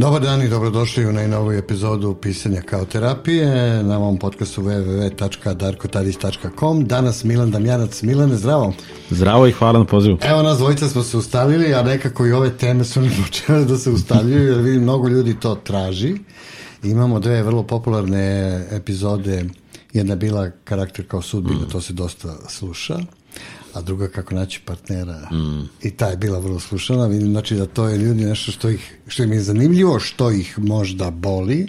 Dobar dan i dobrodošli u najnoviju epizodu Pisanja kao terapije na ovom podcastu www.darkotadis.com Danas Milan Damjanac. Milane, zdravo. Zdravo i hvala na pozivu. Evo nas dvojica smo se ustalili, a nekako i ove teme su mi počele da se ustavljaju, jer vidim mnogo ljudi to traži. Imamo dve vrlo popularne epizode. Jedna je bila karakter kao sudbina, to se dosta sluša a druga kako naći partnera. Mm. I ta je bila vrlo slušana. Vidim, znači da to je ljudi nešto što, ih, što im je zanimljivo, što ih možda boli,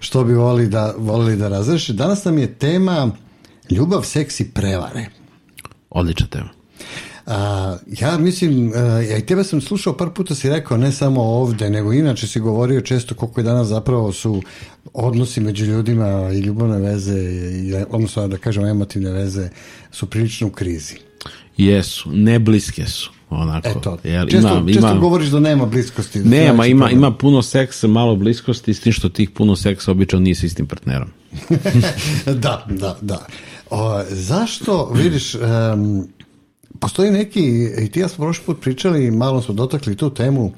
što bi volili da, volili da razreše. Danas nam je tema ljubav, seks i prevare. Odlična tema. A, ja mislim, a, ja i tebe sam slušao par puta si rekao, ne samo ovde, nego inače si govorio često koliko je danas zapravo su odnosi među ljudima i ljubavne veze, i, odnosno da kažem emotivne veze, su prilično u krizi. Jesu, ne bliske su. Onako, Eto, jel, često, ima, često ima, govoriš da nema bliskosti. Da nema, ima, ima puno seksa, malo bliskosti, s tim što tih puno seksa obično nije s istim partnerom. da, da, da. O, zašto, vidiš, um, postoji neki, i ti ja smo prošli put pričali, malo smo dotakli tu temu,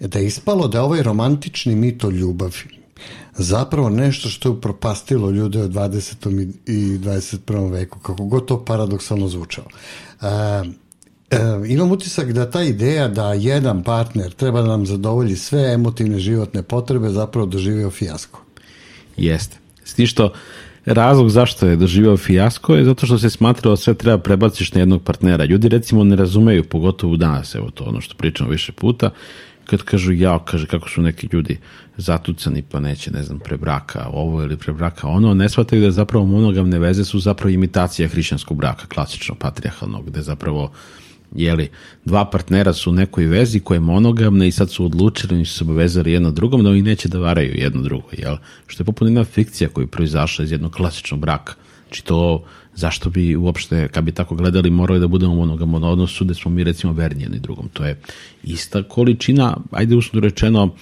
da je ispalo da je ovaj romantični mit o ljubavi zapravo nešto što je upropastilo ljude u 20. i 21. veku, kako god to paradoksalno zvučalo. E, e, imam utisak da ta ideja da jedan partner treba da nam zadovolji sve emotivne životne potrebe zapravo doživio fijasko. Jeste. S tim što razlog zašto je doživio fijasko je zato što se smatralo da sve treba prebaciš na jednog partnera. Ljudi recimo ne razumeju, pogotovo danas, evo to ono što pričamo više puta, kad kažu ja, kaže kako su neki ljudi zatucani pa neće, ne znam, prebraka ovo ili prebraka ono, ne shvataju da zapravo monogamne veze su zapravo imitacija hrišćanskog braka, klasično patrijarhalnog, gde zapravo jeli, dva partnera su u nekoj vezi koja je monogamna i sad su odlučili, su se obavezali jedno drugom, da oni neće da varaju jedno drugo, jel? Što je poput jedna fikcija koja je proizašla iz jednog klasičnog braka. Znači to zašto bi uopšte, kad bi tako gledali, morali da budemo u monogamom odnosu, da smo mi recimo verni jedni drugom. To je ista količina, ajde usno rečeno,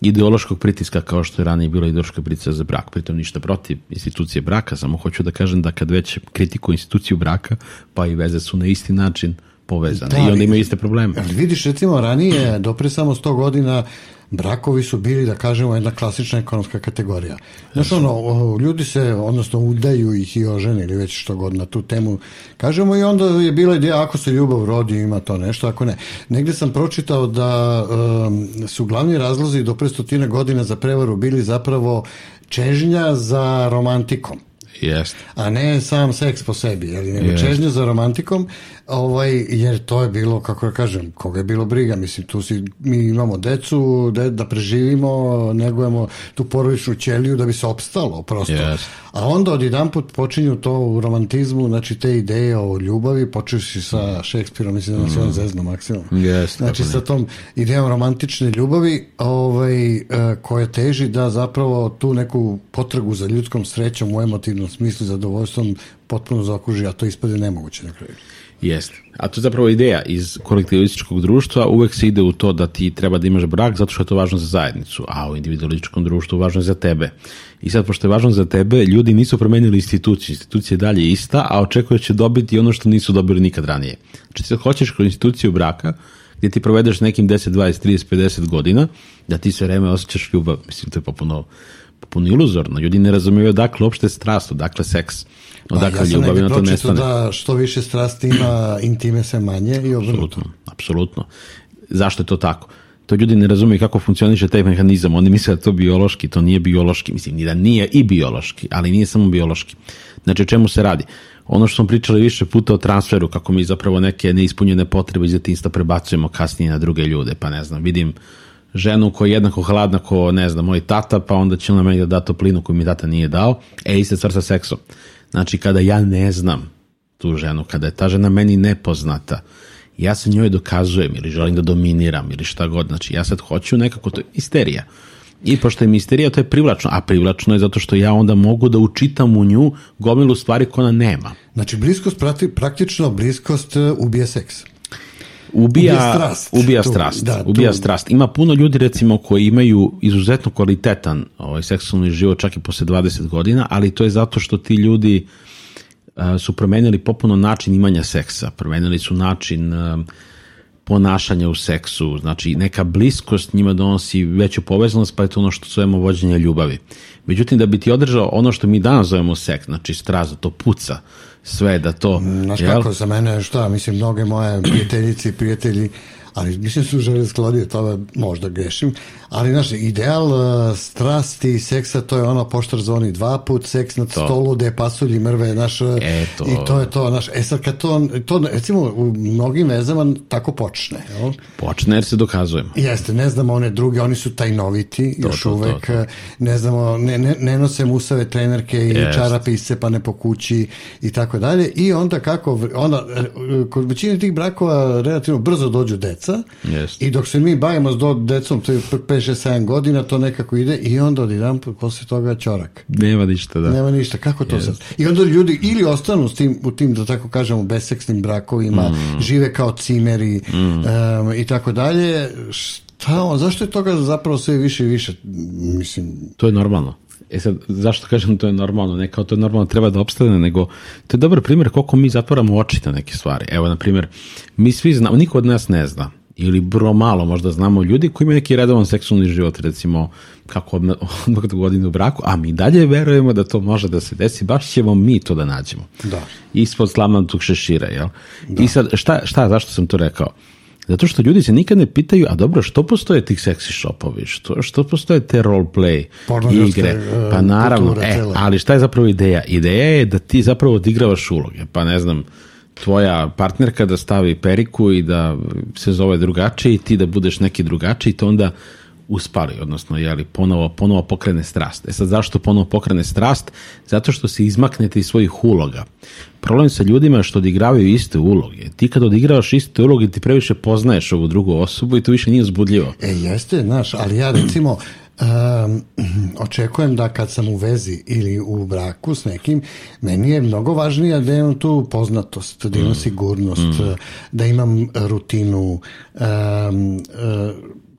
ideološkog pritiska kao što je ranije bilo ideološka pritiska za brak. Pritom ništa protiv institucije braka, samo hoću da kažem da kad već kritikuju instituciju braka, pa i veze su na isti način povezane da, i onda imaju iste probleme. Vidiš, recimo, ranije, dopre samo 100 godina, brakovi su bili, da kažemo, jedna klasična ekonomska kategorija. Znaš, ono, ljudi se, odnosno, udaju ih i ožene ili već što god na tu temu kažemo i onda je bila ideja ako se ljubav rodi ima to nešto, ako ne. Negde sam pročitao da um, su glavni razlozi do pre stotine godina za prevaru bili zapravo čežnja za romantikom. Jest. A ne sam seks po sebi, jel, nego čežnja za romantikom, ovaj, jer to je bilo, kako ja kažem, koga je bilo briga, mislim, tu si, mi imamo decu, de, da preživimo, negujemo tu porodičnu ćeliju da bi se opstalo, prosto. Yes. A onda od jedan put počinju to u romantizmu, znači te ideje o ljubavi, počeš sa Šekspirom, mislim da nas mm. on zezno maksimum. Yes, znači sa tom idejom romantične ljubavi, ovaj, e, koja teži da zapravo tu neku potragu za ljudskom srećom u emotivnom smislu, zadovoljstvom potpuno zaokruži, a to ispade nemoguće na kraju. Jeste. A to je zapravo ideja iz kolektivističkog društva, uvek se ide u to da ti treba da imaš brak zato što je to važno za zajednicu, a u individualističkom društvu važno je za tebe. I sad, pošto je važno za tebe, ljudi nisu promenili instituciju, institucija je dalje ista, a očekuje će dobiti ono što nisu dobili nikad ranije. Znači, ti hoćeš kroz instituciju braka, gdje ti provedeš nekim 10, 20, 30, 50 godina, da ti sve vreme osjećaš ljubav. Mislim, to je popuno, popuno iluzorno. Ljudi ne razumiju odakle uopšte strast, odakle seks. Odakle pa, ja ljubav na to nestane. da što više strasti ima, intime se manje i obrnuto. Apsolutno, apsolutno. Zašto je to tako? To ljudi ne razumiju kako funkcioniše taj mehanizam. Oni misle da to biološki, to nije biološki. Mislim, ni da nije i biološki, ali nije samo biološki. Znači, o čemu se radi? Ono što smo pričali više puta o transferu, kako mi zapravo neke neispunjene potrebe iz detinstva prebacujemo kasnije na druge ljude, pa ne znam, vidim ženu koja je jednako hladna ko, ne znam, moj tata, pa onda će ona meni da da toplinu koju mi tata nije dao. E, iste stvar sa seksom. Znači, kada ja ne znam tu ženu, kada je ta žena meni nepoznata, ja se njoj dokazujem ili želim da dominiram ili šta god, znači ja sad hoću nekako, to je isterija. I pošto je misterija, to je privlačno, a privlačno je zato što ja onda mogu da učitam u nju gomilu stvari koje ona nema. Znači, bliskost, praktično bliskost e, ubije seks. Ubija, ubija strast. Ubija strast. Da, ubija tu. strast. Ima puno ljudi recimo koji imaju izuzetno kvalitetan ovaj, seksualni život čak i posle 20 godina, ali to je zato što ti ljudi uh, su promenili popuno način imanja seksa. Promenili su način uh, ponašanja u seksu, znači neka bliskost njima donosi veću povezanost, pa je to ono što zovemo vođenje ljubavi. Međutim, da bi ti održao ono što mi danas zovemo seks, znači straz, da to puca, sve da to... Znaš kako, za mene šta, mislim, mnoge moje prijateljice i prijatelji ali mislim su žele sklonije tome, možda grešim, ali znaš, ideal uh, strasti i seksa to je ono poštar zvoni dva put, seks na to. stolu gde pasulji mrve, naš, e, to. i to je to, naš, e sad kad to, to recimo u mnogim vezama tako počne, jel? Počne jer se dokazujemo. Jeste, ne znamo one druge, oni su tajnoviti to, još to, uvek, to, to. ne znamo, ne, ne, ne nose musave trenerke i yes. čarape iscepane po kući i tako dalje i onda kako, onda, kod većine tih brakova relativno brzo dođu deca yes. i dok se mi bavimo s do, decom, to je 5-6-7 godina, to nekako ide i onda od jedan posle toga čorak. Nema ništa, da. Nema ništa, kako to yes. sad? I onda ljudi ili ostanu s tim, u tim, da tako kažemo, beseksnim brakovima, mm. žive kao cimeri mm. um, i tako dalje. Šta on, zašto je toga zapravo sve više i više? Mislim... To je normalno. E sad, zašto kažem to je normalno? Ne kao to je normalno treba da opstane, nego to je dobar primjer koliko mi zatvaramo oči na neke stvari. Evo, na primjer, mi svi znamo, niko od nas ne zna ili bro malo možda znamo ljudi koji imaju neki redovan seksualni život, recimo kako odmah, odmah godine u braku, a mi dalje verujemo da to može da se desi, baš ćemo mi to da nađemo. Da. Ispod slamnatog šešira, jel? Da. I sad, šta, šta, zašto sam to rekao? Zato što ljudi se nikad ne pitaju, a dobro, što postoje tih seksi shopovi, što, što postoje te role play igre, e, pa naravno, e, ali šta je zapravo ideja? Ideja je da ti zapravo odigravaš uloge, pa ne znam, tvoja partnerka da stavi periku i da se zove drugačije i ti da budeš neki drugačiji, to onda uspali, odnosno jeli, ponovo, ponovo pokrene strast. E sad zašto ponovo pokrene strast? Zato što se izmaknete iz svojih uloga. Problem sa ljudima je što odigravaju iste uloge. Ti kad odigravaš iste uloge ti previše poznaješ ovu drugu osobu i to više nije uzbudljivo. E jeste, znaš, ali ja recimo um, očekujem da kad sam u vezi ili u braku s nekim, meni je mnogo važnije da imam tu poznatost, da imam mm. sigurnost, mm. da imam rutinu, um, uh,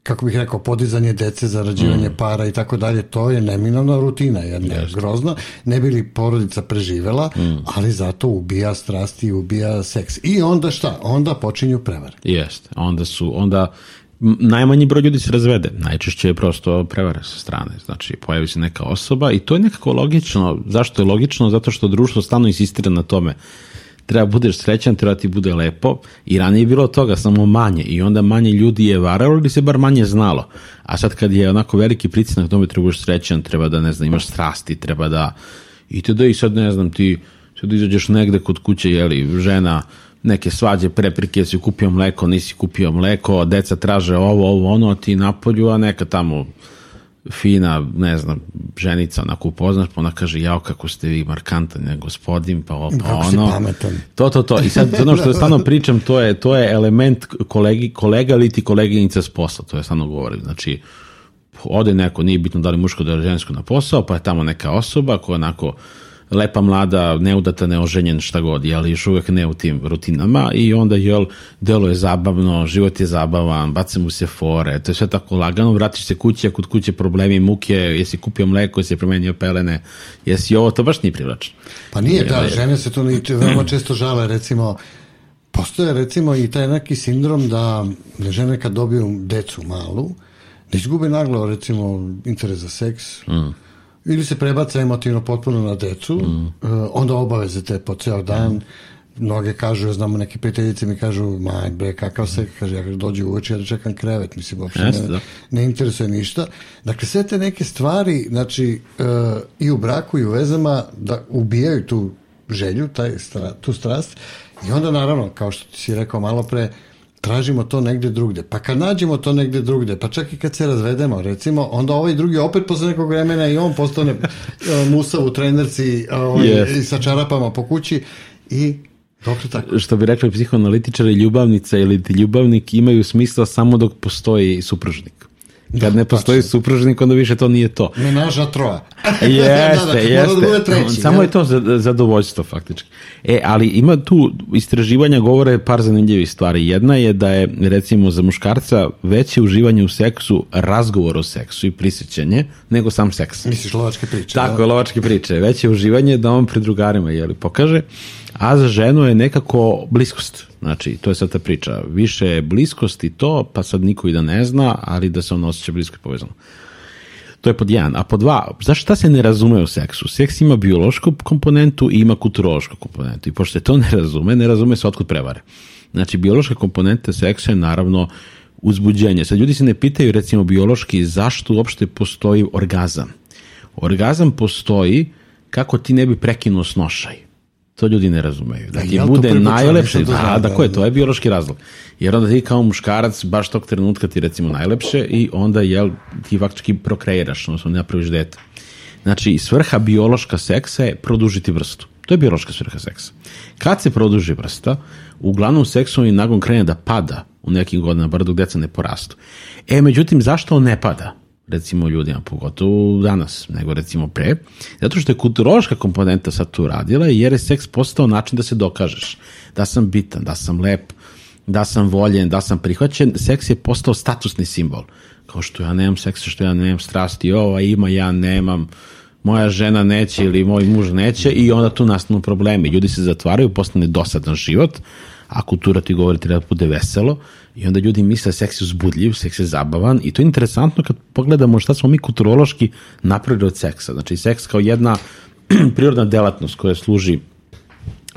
kako bih rekao, podizanje dece, zarađivanje mm. para i tako dalje, to je neminovna rutina, jedna Jeste. grozna, ne bi li porodica preživela, mm. ali zato ubija strasti i ubija seks. I onda šta? Onda počinju prevare. Jeste, onda su, onda najmanji broj ljudi se razvede. Najčešće je prosto prevara sa strane. Znači, pojavi se neka osoba i to je nekako logično. Zašto je logično? Zato što društvo stalno insistira na tome treba budeš srećan, treba ti bude lepo i ranije je bilo toga, samo manje i onda manje ljudi je varalo ili se bar manje znalo. A sad kad je onako veliki pritisak na tome treba budeš srećan, treba da ne znam, imaš strasti, treba da i te da i sad ne znam ti sad izađeš negde kod kuće, jeli, žena neke svađe, preprike, si kupio mleko, nisi kupio mleko, deca traže ovo, ovo, ono, ti napolju, a neka tamo fina, ne znam, ženica onako upoznaš, pa ona kaže, jao kako ste vi markantan, gospodin, pa, pa kako ono. To, to, to. I sad ono što stano pričam, to je, to je element kolegi, kolega ili ti koleginica s posla, to je stano govorim. Znači, ode neko, nije bitno da li muško da li žensko na posao, pa je tamo neka osoba koja onako lepa mlada, neudata, neoženjen, šta god, jel, još uvek ne u tim rutinama i onda, jel, delo je zabavno, život je zabavan, bace mu se fore, to je sve tako lagano, vratiš se kući, a kod kuće problemi, muke, jesi kupio mleko, jesi promenio pelene, jesi ovo, to baš nije privlačno. Pa nije, da, žene se to veoma često žale, recimo, postoje recimo i taj neki sindrom da žene kad dobiju decu malu, da izgube naglo recimo interes za seks, mm ili se prebaca emotivno potpuno na decu, mm. uh, onda obaveze te po ceo dan, mm. mnoge kažu, znamo neke prijateljice mi kažu, ma bre, kakav se, kaže, ja dođe uveče, ja da čekam krevet, mislim, uopšte ne, da. ne interesuje ništa. Dakle, sve te neke stvari, znači, uh, i u braku i u vezama, da ubijaju tu želju, taj, stra, tu strast, i onda, naravno, kao što ti si rekao malo pre, uh, tražimo to negde drugde. Pa kad nađemo to negde drugde, pa čak i kad se razvedemo, recimo, onda ovaj drugi opet posle nekog vremena i on postane e, musav u trenerci ovaj, yes. sa čarapama po kući i Dokle tako? Što bi rekli psihoanalitičari, ljubavnica ili ljubavnik imaju smisla samo dok postoji supružnik. Kad da, ne postoji tačno. supružnik, onda više to nije to. Menaža troja. jeste, da, da, jeste. Da treći, Samo je to zadovoljstvo faktički. E, ali ima tu istraživanja govore par zanimljivih stvari. Jedna je da je, recimo, za muškarca veće uživanje u seksu razgovor o seksu i prisjećanje nego sam seks. Misliš lovačke priče? Tako, da? lovačke priče. Veće uživanje da on pred drugarima jeli, pokaže. A za ženu je nekako bliskost. Znači, to je sad ta priča. Više je bliskost i to, pa sad niko i da ne zna, ali da se on osjeća blisko i povezano. To je pod jedan. A pod dva, zašto šta se ne razume u seksu? Seks ima biološku komponentu i ima kulturološku komponentu. I pošto se to ne razume, ne razume se otkud prevare. Znači, biološka komponenta seksa je naravno uzbuđenje. Sad ljudi se ne pitaju recimo biološki zašto uopšte postoji orgazam. Orgazam postoji kako ti ne bi prekinuo snošaj. To ljudi ne razumeju. Da ti bude najlepše, da, da, ko je, to je biološki razlog. Jer onda ti kao muškarac baš tog trenutka ti recimo najlepše i onda jel, ti faktički prokreiraš, odnosno ne napraviš dete. Znači, svrha biološka seksa je produžiti vrstu. To je biološka svrha seksa. Kad se produži vrsta, uglavnom seksualni nagon krene da pada u nekim godinama, bar dok deca ne porastu. E, međutim, zašto on ne pada? Recimo ljudima, pogotovo danas, nego recimo pre, zato što je kulturološka komponenta sad tu radila jer je seks postao način da se dokažeš, da sam bitan, da sam lep, da sam voljen, da sam prihvaćen, seks je postao statusni simbol. Kao što ja nemam seksa, što ja nemam strasti, ova ima, ja nemam, moja žena neće ili moj muž neće i onda tu nastanu problemi. Ljudi se zatvaraju, postane dosadan život, a kultura ti govori treba da bude veselo i onda ljudi misle seks je uzbudljiv, seks je zabavan i to je interesantno kad pogledamo šta smo mi kulturološki napravili od seksa. Znači seks kao jedna prirodna delatnost koja služi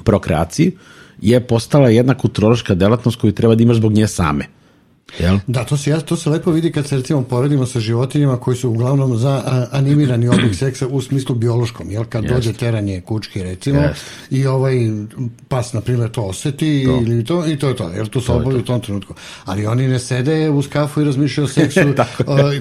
prokreaciji je postala jedna kulturološka delatnost koju treba da imaš zbog nje same. Jel? Da, to se, to se lepo vidi kad se recimo poredimo sa životinjama koji su uglavnom za animirani oblik seksa u smislu biološkom, jel? Kad Jest. dođe teranje kučke recimo Jest. i ovaj pas na primjer to oseti to. ili to i to je to, jer tu se obavi u tom trenutku. Ali oni ne sede u skafu i razmišljaju o seksu uh,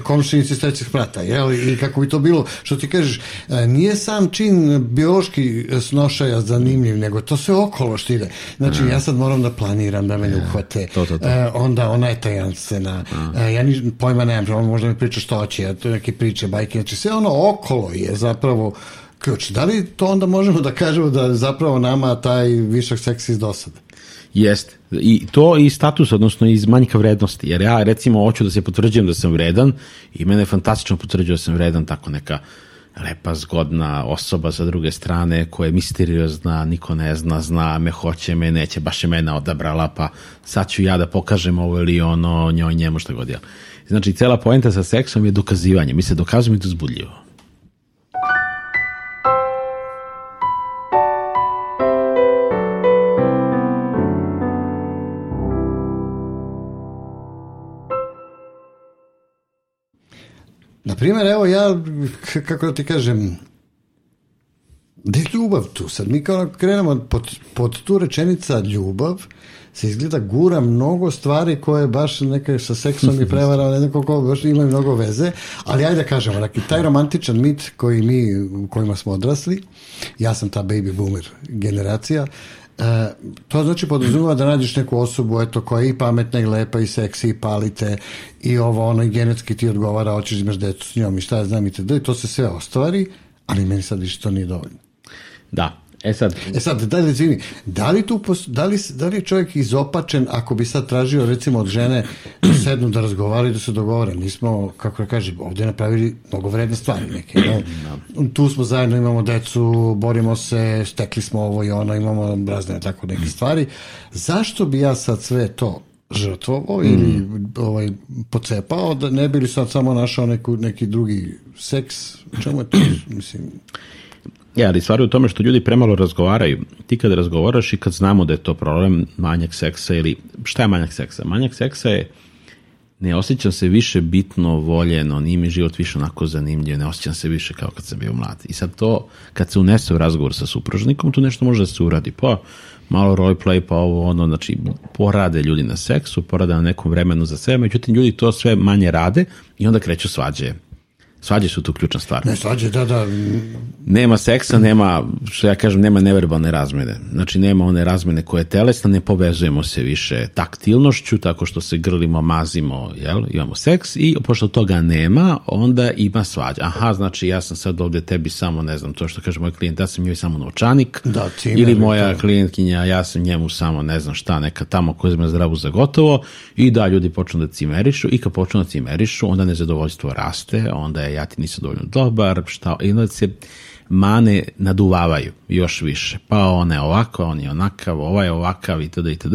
komšinici s trećeg sprata, jel? I kako bi to bilo, što ti kažeš, nije sam čin biološki snošaja zanimljiv, nego to sve okolo što ide. Znači, ja sad moram da planiram da me ne uhvate. To, to, to. Uh, onda ona je taj scena. Uh, ja ni pojma nemam, on možda mi priča što hoće, ja to neke priče, bajke, znači sve ono okolo je zapravo ključ. Da li to onda možemo da kažemo da zapravo nama taj višak seksa iz dosade? Jeste. I to i status, odnosno iz manjka vrednosti. Jer ja recimo hoću da se potvrđujem da sam vredan i mene fantastično potvrđuje da sam vredan tako neka lepa, zgodna osoba sa druge strane koja je misteriozna, niko ne zna, zna me, hoće me, neće, baš je mene odabrala, pa sad ću ja da pokažem ovo ili ono, njoj, njemu, šta god ja. Znači, cela poenta sa seksom je dokazivanje. Mi se dokazujemo i to zbudljivo. Primjer, evo ja, kako da ti kažem, gde je ljubav tu? Sad mi kao krenemo pod, pod tu rečenica ljubav, se izgleda gura mnogo stvari koje baš neka sa seksom i prevara, neko ko baš imaju mnogo veze, ali ajde da kažemo, dakle, taj romantičan mit koji mi, u kojima smo odrasli, ja sam ta baby boomer generacija, E, to znači podrazumeva da nađeš neku osobu eto, koja je i pametna i lepa i seksi i palite i ovo ono i genetski ti odgovara hoćeš da imaš decu s njom i šta ja znam i te i to se sve ostvari ali meni sad više to nije dovoljno. Da, E sad, e sad da li, izvini, da li, tu, da, li, da li je čovjek izopačen ako bi sad tražio recimo od žene da sednu da razgovaraju da se dogovore? Mi smo, kako da kažem, ovdje napravili mnogo vredne stvari neke. No? Da. Tu smo zajedno, imamo decu, borimo se, stekli smo ovo i ono, imamo razne tako neke stvari. Zašto bi ja sad sve to žrtvovao mm. ili ovaj, pocepao da ne bi li sad samo našao neku, neki drugi seks? Čemu je to? Mislim, Ja, ali stvar je u tome što ljudi premalo razgovaraju. Ti kad razgovaraš i kad znamo da je to problem manjak seksa ili šta je manjak seksa? Manjak seksa je ne osjećam se više bitno voljeno, nije mi život više onako zanimljiv, ne osjećam se više kao kad sam bio mlad. I sad to, kad se unese u razgovor sa supružnikom, tu nešto može da se uradi. Pa malo roleplay, pa ovo ono, znači porade ljudi na seksu, porade na nekom vremenu za sve, međutim ljudi to sve manje rade i onda kreću svađe Svađe su tu ključna stvar. Ne, svađe, da, da. Nema seksa, nema, što ja kažem, nema neverbalne razmene. Znači, nema one razmene koje je telesna, ne povezujemo se više taktilnošću, tako što se grlimo, mazimo, jel? imamo seks i pošto toga nema, onda ima svađa. Aha, znači, ja sam sad ovde tebi samo, ne znam, to što kaže moj klijent, ja sam njoj samo novčanik, da, cimer, ili moja to. klijentkinja, ja sam njemu samo, ne znam šta, neka tamo koja zme zdravu za gotovo i da, ljudi počnu da cimerišu i kad počnu da cimerišu, onda nezadovoljstvo raste, onda ja ti nisam dovoljno dobar, šta, i onda se mane naduvavaju još više. Pa on je ovako, on je onakav, ovaj je ovakav, itd. itd.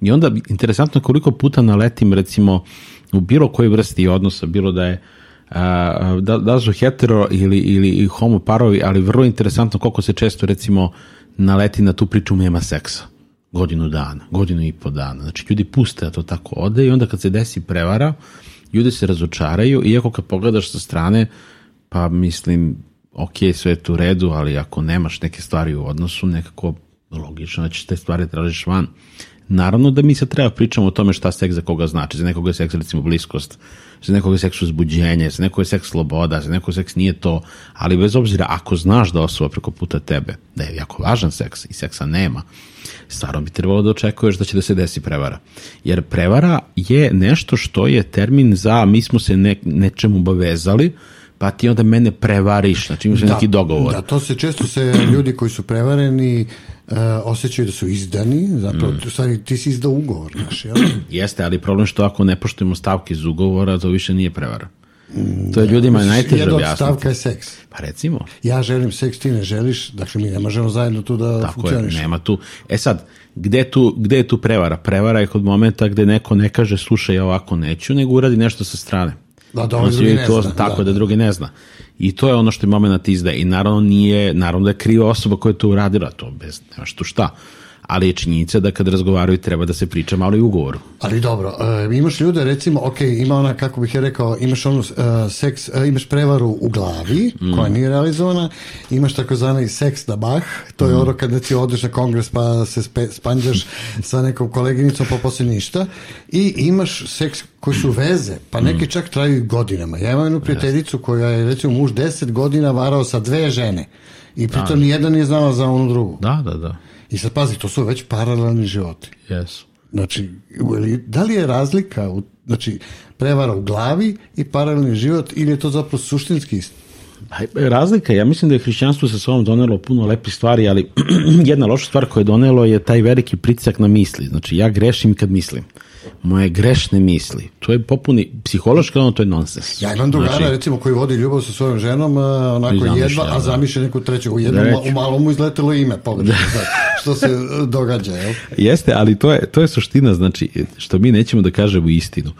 I onda, interesantno koliko puta naletim, recimo, u bilo kojoj vrsti odnosa, bilo da je a, da, da su hetero ili, ili homo parovi, ali vrlo interesantno koliko se često, recimo, naleti na tu priču nema seksa godinu dana, godinu i po dana. Znači, ljudi puste da to tako ode i onda kad se desi prevara, ljudi se razočaraju, iako kad pogledaš sa strane, pa mislim, ok, sve je tu redu, ali ako nemaš neke stvari u odnosu, nekako logično da ćeš te stvari tražiš van. Naravno da mi sad treba pričamo o tome šta seks za koga znači. Za nekoga je seks recimo bliskost, za nekoga je seks uzbuđenje, za nekoga je seks sloboda, za nekoga seks nije to, ali bez obzira ako znaš da osoba preko puta tebe, da je jako važan seks i seksa nema, stvarno bi trebalo da očekuješ da će da se desi prevara. Jer prevara je nešto što je termin za mi smo se ne, nečemu obavezali, pa ti onda mene prevariš, znači imaš da, neki dogovor. Da, to se često se ljudi koji su prevareni uh, osjećaju da su izdani, zapravo mm. stvari, ti si izdao ugovor, znaš, jel? Jeste, ali problem što ako ne poštujemo stavke iz ugovora, to više nije prevara. To je ljudima najteže objasniti. Jedna stavka je seks. Pa recimo. Ja želim seks, ti ne želiš, dakle mi ne možemo zajedno tu da Tako funkcioniš. Je, nema tu. E sad, gde, tu, gde je tu prevara? Prevara je kod momenta gde neko ne kaže slušaj ja ovako neću, nego uradi nešto sa strane. Da, da ovaj drugi ne to, zna. Tako da, da, drugi ne zna. I to je ono što je moment izdaje. I naravno nije, naravno da je kriva osoba koja je to uradila, to bez, nemaš tu šta ali je činjenica da kad razgovaraju treba da se priča malo i ugovoru. Ali dobro, uh, imaš ljude, recimo, ok, ima ona, kako bih je rekao, imaš onu uh, seks, uh, imaš prevaru u glavi, mm. koja nije realizovana, imaš takozvani seks da bah, to je mm. ono kada ti odeš na kongres pa se spe, spanđaš sa nekom koleginicom pa posle ništa, i imaš seks koji su veze, pa neki mm. čak traju i godinama. Ja imam jednu prijateljicu koja je, recimo, muž deset godina varao sa dve žene i pritom da. nijedan nije znala za onu drugu. Da, da, da. I sad pazi, to su već paralelni životi. Jesu. Znači, da li je razlika, u, znači, prevara u glavi i paralelni život ili je to zapravo suštinski isto? Razlika, ja mislim da je hrišćanstvo sa sobom donelo puno lepih stvari, ali jedna loša stvar koja je donelo je taj veliki pritisak na misli. Znači, ja grešim kad mislim moje grešne misli. To je popuni, psihološki ono to je nonsens. Ja imam drugara znači, recimo koji vodi ljubav sa svojom ženom, onako jedva, a zamišlja neku treću. U jednom u malom mu izletelo ime, pogrešno. Da. što se e, događa, jel? Jeste, ali to je, to je suština, znači, što mi nećemo da kažemo istinu.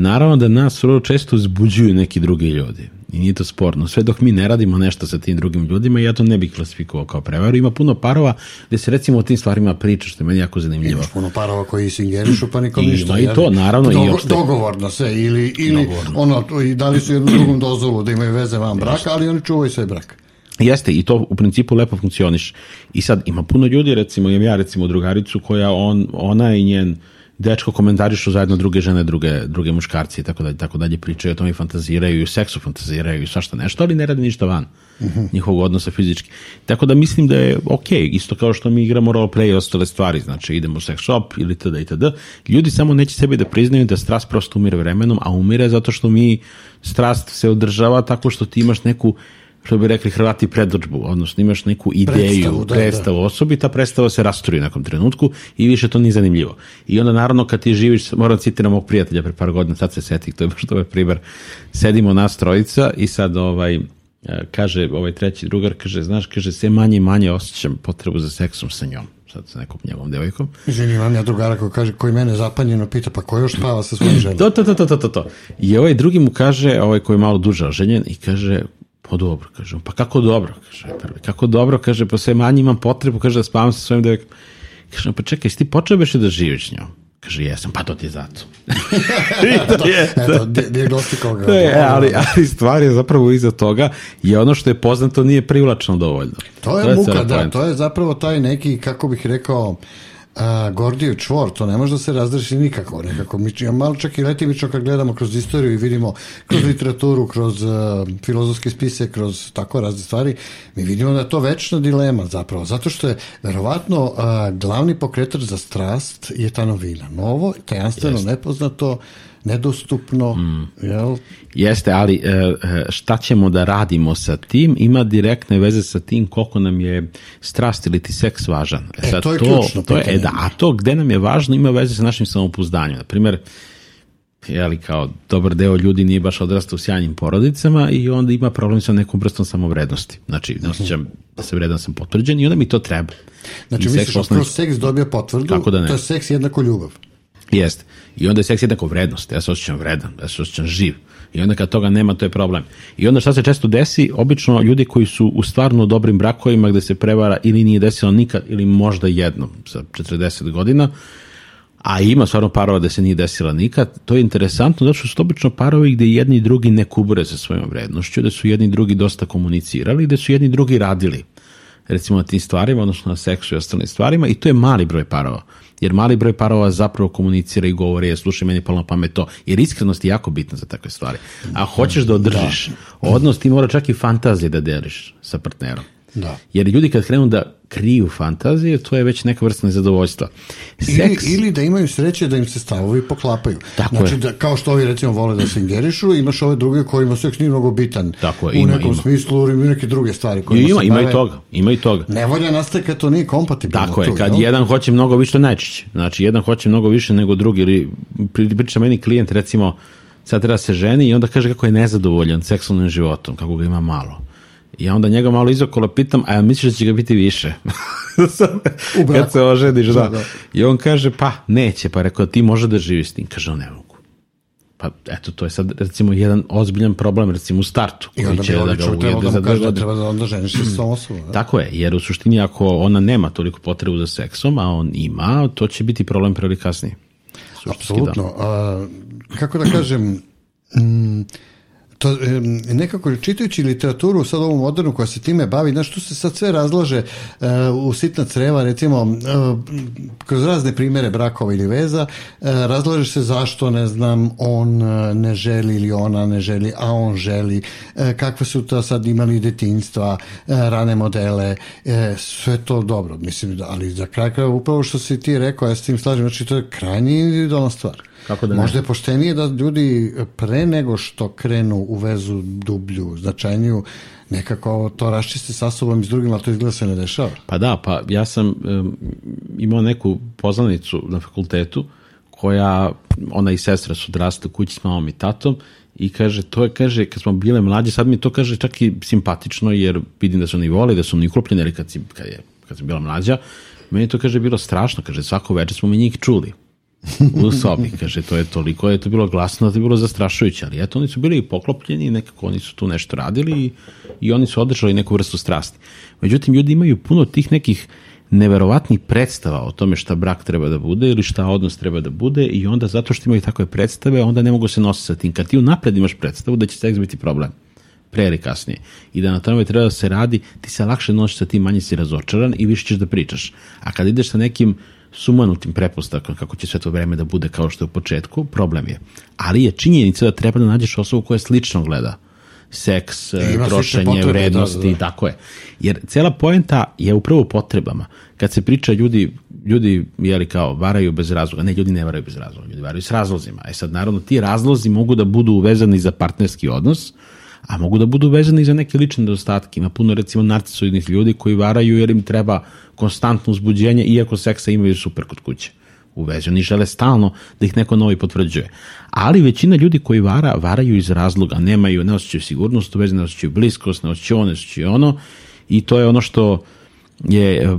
Naravno da nas vrlo često zbuđuju neki drugi ljudi. I nije to sporno. Sve dok mi ne radimo nešto sa tim drugim ljudima, ja to ne bih klasifikovao kao prevaru. Ima puno parova gde se recimo o tim stvarima priča, što je meni jako zanimljivo. Imaš puno parova koji se ingerišu, pa nikom ništa. Ima i to, naravno. Dogo, i opšte... Dogovorno se, ili, ili dogovorno. ono, i dali su jednu drugom dozvolu da imaju veze van braka, ali oni čuvaju sve brak. Jeste, i to u principu lepo funkcioniš. I sad ima puno ljudi, recimo, imam ja recimo drugaricu koja on, ona i njen dečko komentarišu zajedno druge žene, druge, druge muškarci i tako dalje, tako dalje pričaju o tome i fantaziraju i seksu fantaziraju i svašta nešto, ali ne radi ništa van uh mhm. -huh. njihovog odnosa fizički. Tako da mislim da je ok, isto kao što mi igramo roleplay i ostale stvari, znači idemo u sex shop ili td. itd. Ljudi samo neće sebi da priznaju da strast prosto umire vremenom, a umire zato što mi strast se održava tako što ti imaš neku što bi rekli Hrvati predođbu, odnosno imaš neku ideju, predstavu, da, predstavu da. osobi, ta predstava se rasturi nekom trenutku i više to nije zanimljivo. I onda naravno kad ti živiš, moram da citiram mog prijatelja pre par godina, sad se setih, to je baš dobar primer, sedimo nas trojica i sad ovaj, e, kaže ovaj treći drugar, kaže, znaš, kaže, sve manje i manje osjećam potrebu za seksom sa njom sad sa nekom njegovom devojkom. Izvini, imam ja drugara koji kaže, koji mene zapanjeno pita, pa ko još spava sa svojim ženom? To, to, to, to, to, to. I ovaj drugi mu kaže, ovaj koji je malo duže oženjen, i kaže, Pa dobro, kaže pa kako dobro, kaže prvi, kako dobro, kaže, pa sve manje imam potrebu, kaže, da spavam sa svojim devojkom. Kaže, pa čekaj, ti počeo beš da živiš s njom? Kaže, jesam, pa to ti je zato. to je, Eto, dijagnostika ovoga. Je, ali, ali stvar je zapravo iza toga i ono što je poznato nije privlačno dovoljno. To je, to je muka, da, to je zapravo taj neki, kako bih rekao, a, Gordijev čvor, to ne može da se razreši nikako, nekako. Mi ja malo čak i letimično kad gledamo kroz istoriju i vidimo kroz literaturu, kroz uh, filozofske spise, kroz tako razne stvari, mi vidimo da je to večna dilema zapravo, zato što je verovatno uh, glavni pokretač za strast je ta novina. Novo, tajanstveno, nepoznato, nedostupno. Mm. Jel? Jeste, ali e, e, šta ćemo da radimo sa tim ima direktne veze sa tim koliko nam je strast ili ti seks važan. E, sad, to je to, ključno. To je, e, da, a to gde nam je važno ima veze sa našim samopouzdanjem. Na primjer, jeli, kao dobar deo ljudi nije baš odrastao u sjajnim porodicama i onda ima problem sa nekom vrstom samovrednosti. Znači, ne osjećam da se vredan sam potvrđen i onda mi to treba. Znači, I misliš, seks osnovi- kroz seks dobija potvrdu, Kako da ne? to je seks jednako ljubav. Jeste. I onda je seks jednako vrednost. Ja se osjećam vredan, ja se osjećam živ. I onda kad toga nema, to je problem. I onda šta se često desi? Obično ljudi koji su u stvarno dobrim brakovima gde se prevara ili nije desilo nikad ili možda jednom sa 40 godina, a ima stvarno parova da se nije desila nikad, to je interesantno zato što su to obično parovi gde jedni i drugi ne kubure sa svojom vrednošću, da su jedni i drugi dosta komunicirali, da su jedni i drugi radili recimo na tim stvarima, odnosno na seksu i ostalim stvarima i to je mali broj parova. Jer mali broj parova zapravo komunicira i govori, je, slušaj, meni je palo na pamet to. Jer iskrenost je jako bitna za takve stvari. A hoćeš da održiš odnos, ti mora čak i fantazije da deliš sa partnerom. Da. Jer ljudi kad krenu da kriju fantazije, to je već neka vrsta nezadovoljstva. Seks, Ili, ili da imaju sreće da im se stavovi poklapaju. Tako znači, je. da, kao što ovi recimo vole da se ingerišu, imaš ove druge kojima seks nije mnogo bitan. Tako je, u ima, nekom ima. smislu, ili neke druge stvari. I kojima ima, se ima i bave. toga, ima i toga. Nevolja nastaje kad to nije kompatibilno. Tako je, tu, kad jel? jedan hoće mnogo više, to najčešće. Znači, jedan hoće mnogo više nego drugi, ili pri- priča meni klijent, recimo, sad treba se ženi i onda kaže kako je nezadovoljan seksualnim životom, kako ga ima malo. I ja onda njega malo izokolo pitam, a ja misliš da će ga biti više? Kad se oženiš, da. Da, da. I on kaže, pa neće, pa rekao, ti može da živiš s tim. Kaže, on ne mogu. Pa eto, to je sad recimo jedan ozbiljan problem recimo u startu. I onda će bi da ga ujede da za kaže da treba da onda ženiš s tom osobom. da? Tako je, jer u suštini ako ona nema toliko potrebu za seksom, a on ima, to će biti problem pre ili kasnije. Suštinski, da. Apsolutno. A, kako da kažem, mm, to, nekako čitajući literaturu sad ovu modernu koja se time bavi, znaš, tu se sad sve razlaže e, u sitna creva, recimo, e, kroz razne primere brakova ili veza, e, razlaže se zašto, ne znam, on ne želi ili ona ne želi, a on želi, kakve su to sad imali detinjstva, e, rane modele, sve to dobro, mislim, ali za kraj kraja upravo što si ti rekao, ja s tim slažem, znači to je krajnje individualna stvar. Kako da ne? Možda je poštenije da ljudi pre nego što krenu u vezu dublju, značajniju, nekako to raščiste sa sobom i s drugim, ali to izgleda se ne dešava. Pa da, pa ja sam em, imao neku poznanicu na fakultetu koja, ona i sestra su odrasle u kući s mamom i tatom i kaže, to je, kaže, kad smo bile mlađe, sad mi to kaže čak i simpatično, jer vidim da su oni vole, da su oni uklopljeni, ali kad, si, kad, je, kad sam bila mlađa, meni to, kaže, bilo strašno, kaže, svako večer smo mi njih čuli u sobi, kaže, to je toliko, je to bilo glasno da to je bilo zastrašujuće, ali eto, oni su bili poklopljeni i nekako oni su tu nešto radili i, i oni su održali neku vrstu strasti. Međutim, ljudi imaju puno tih nekih neverovatnih predstava o tome šta brak treba da bude ili šta odnos treba da bude i onda zato što imaju takve predstave, onda ne mogu se nositi sa tim. Kad ti unapred imaš predstavu da će seks biti problem, pre ili kasnije, i da na tome treba da se radi, ti se lakše nosiš sa tim, manje si razočaran i više ćeš da pričaš. A kad ideš sa nekim sumanutim prepostavkom kako će sve to vreme da bude kao što je u početku, problem je. Ali je činjenica da treba da nađeš osobu koja slično gleda seks, ima slične trošenje, potrebe, vrednosti, da, da, da. tako je. Jer cela poenta je upravo potrebama. Kad se priča ljudi, ljudi jeli kao varaju bez razloga, ne, ljudi ne varaju bez razloga, ljudi varaju s razlozima. E sad, naravno, ti razlozi mogu da budu uvezani za partnerski odnos, a mogu da budu vezani za neke lične nedostatke. Ima puno, recimo, narcisoidnih ljudi koji varaju jer im treba konstantno uzbuđenje, iako seksa imaju super kod kuće u vezi. Oni žele stalno da ih neko novi potvrđuje. Ali većina ljudi koji vara, varaju iz razloga. Nemaju, ne osjećaju sigurnost u vezi, ne osjećaju bliskost, ne osjećaju ono, ne osjećaju ono. I to je ono što je,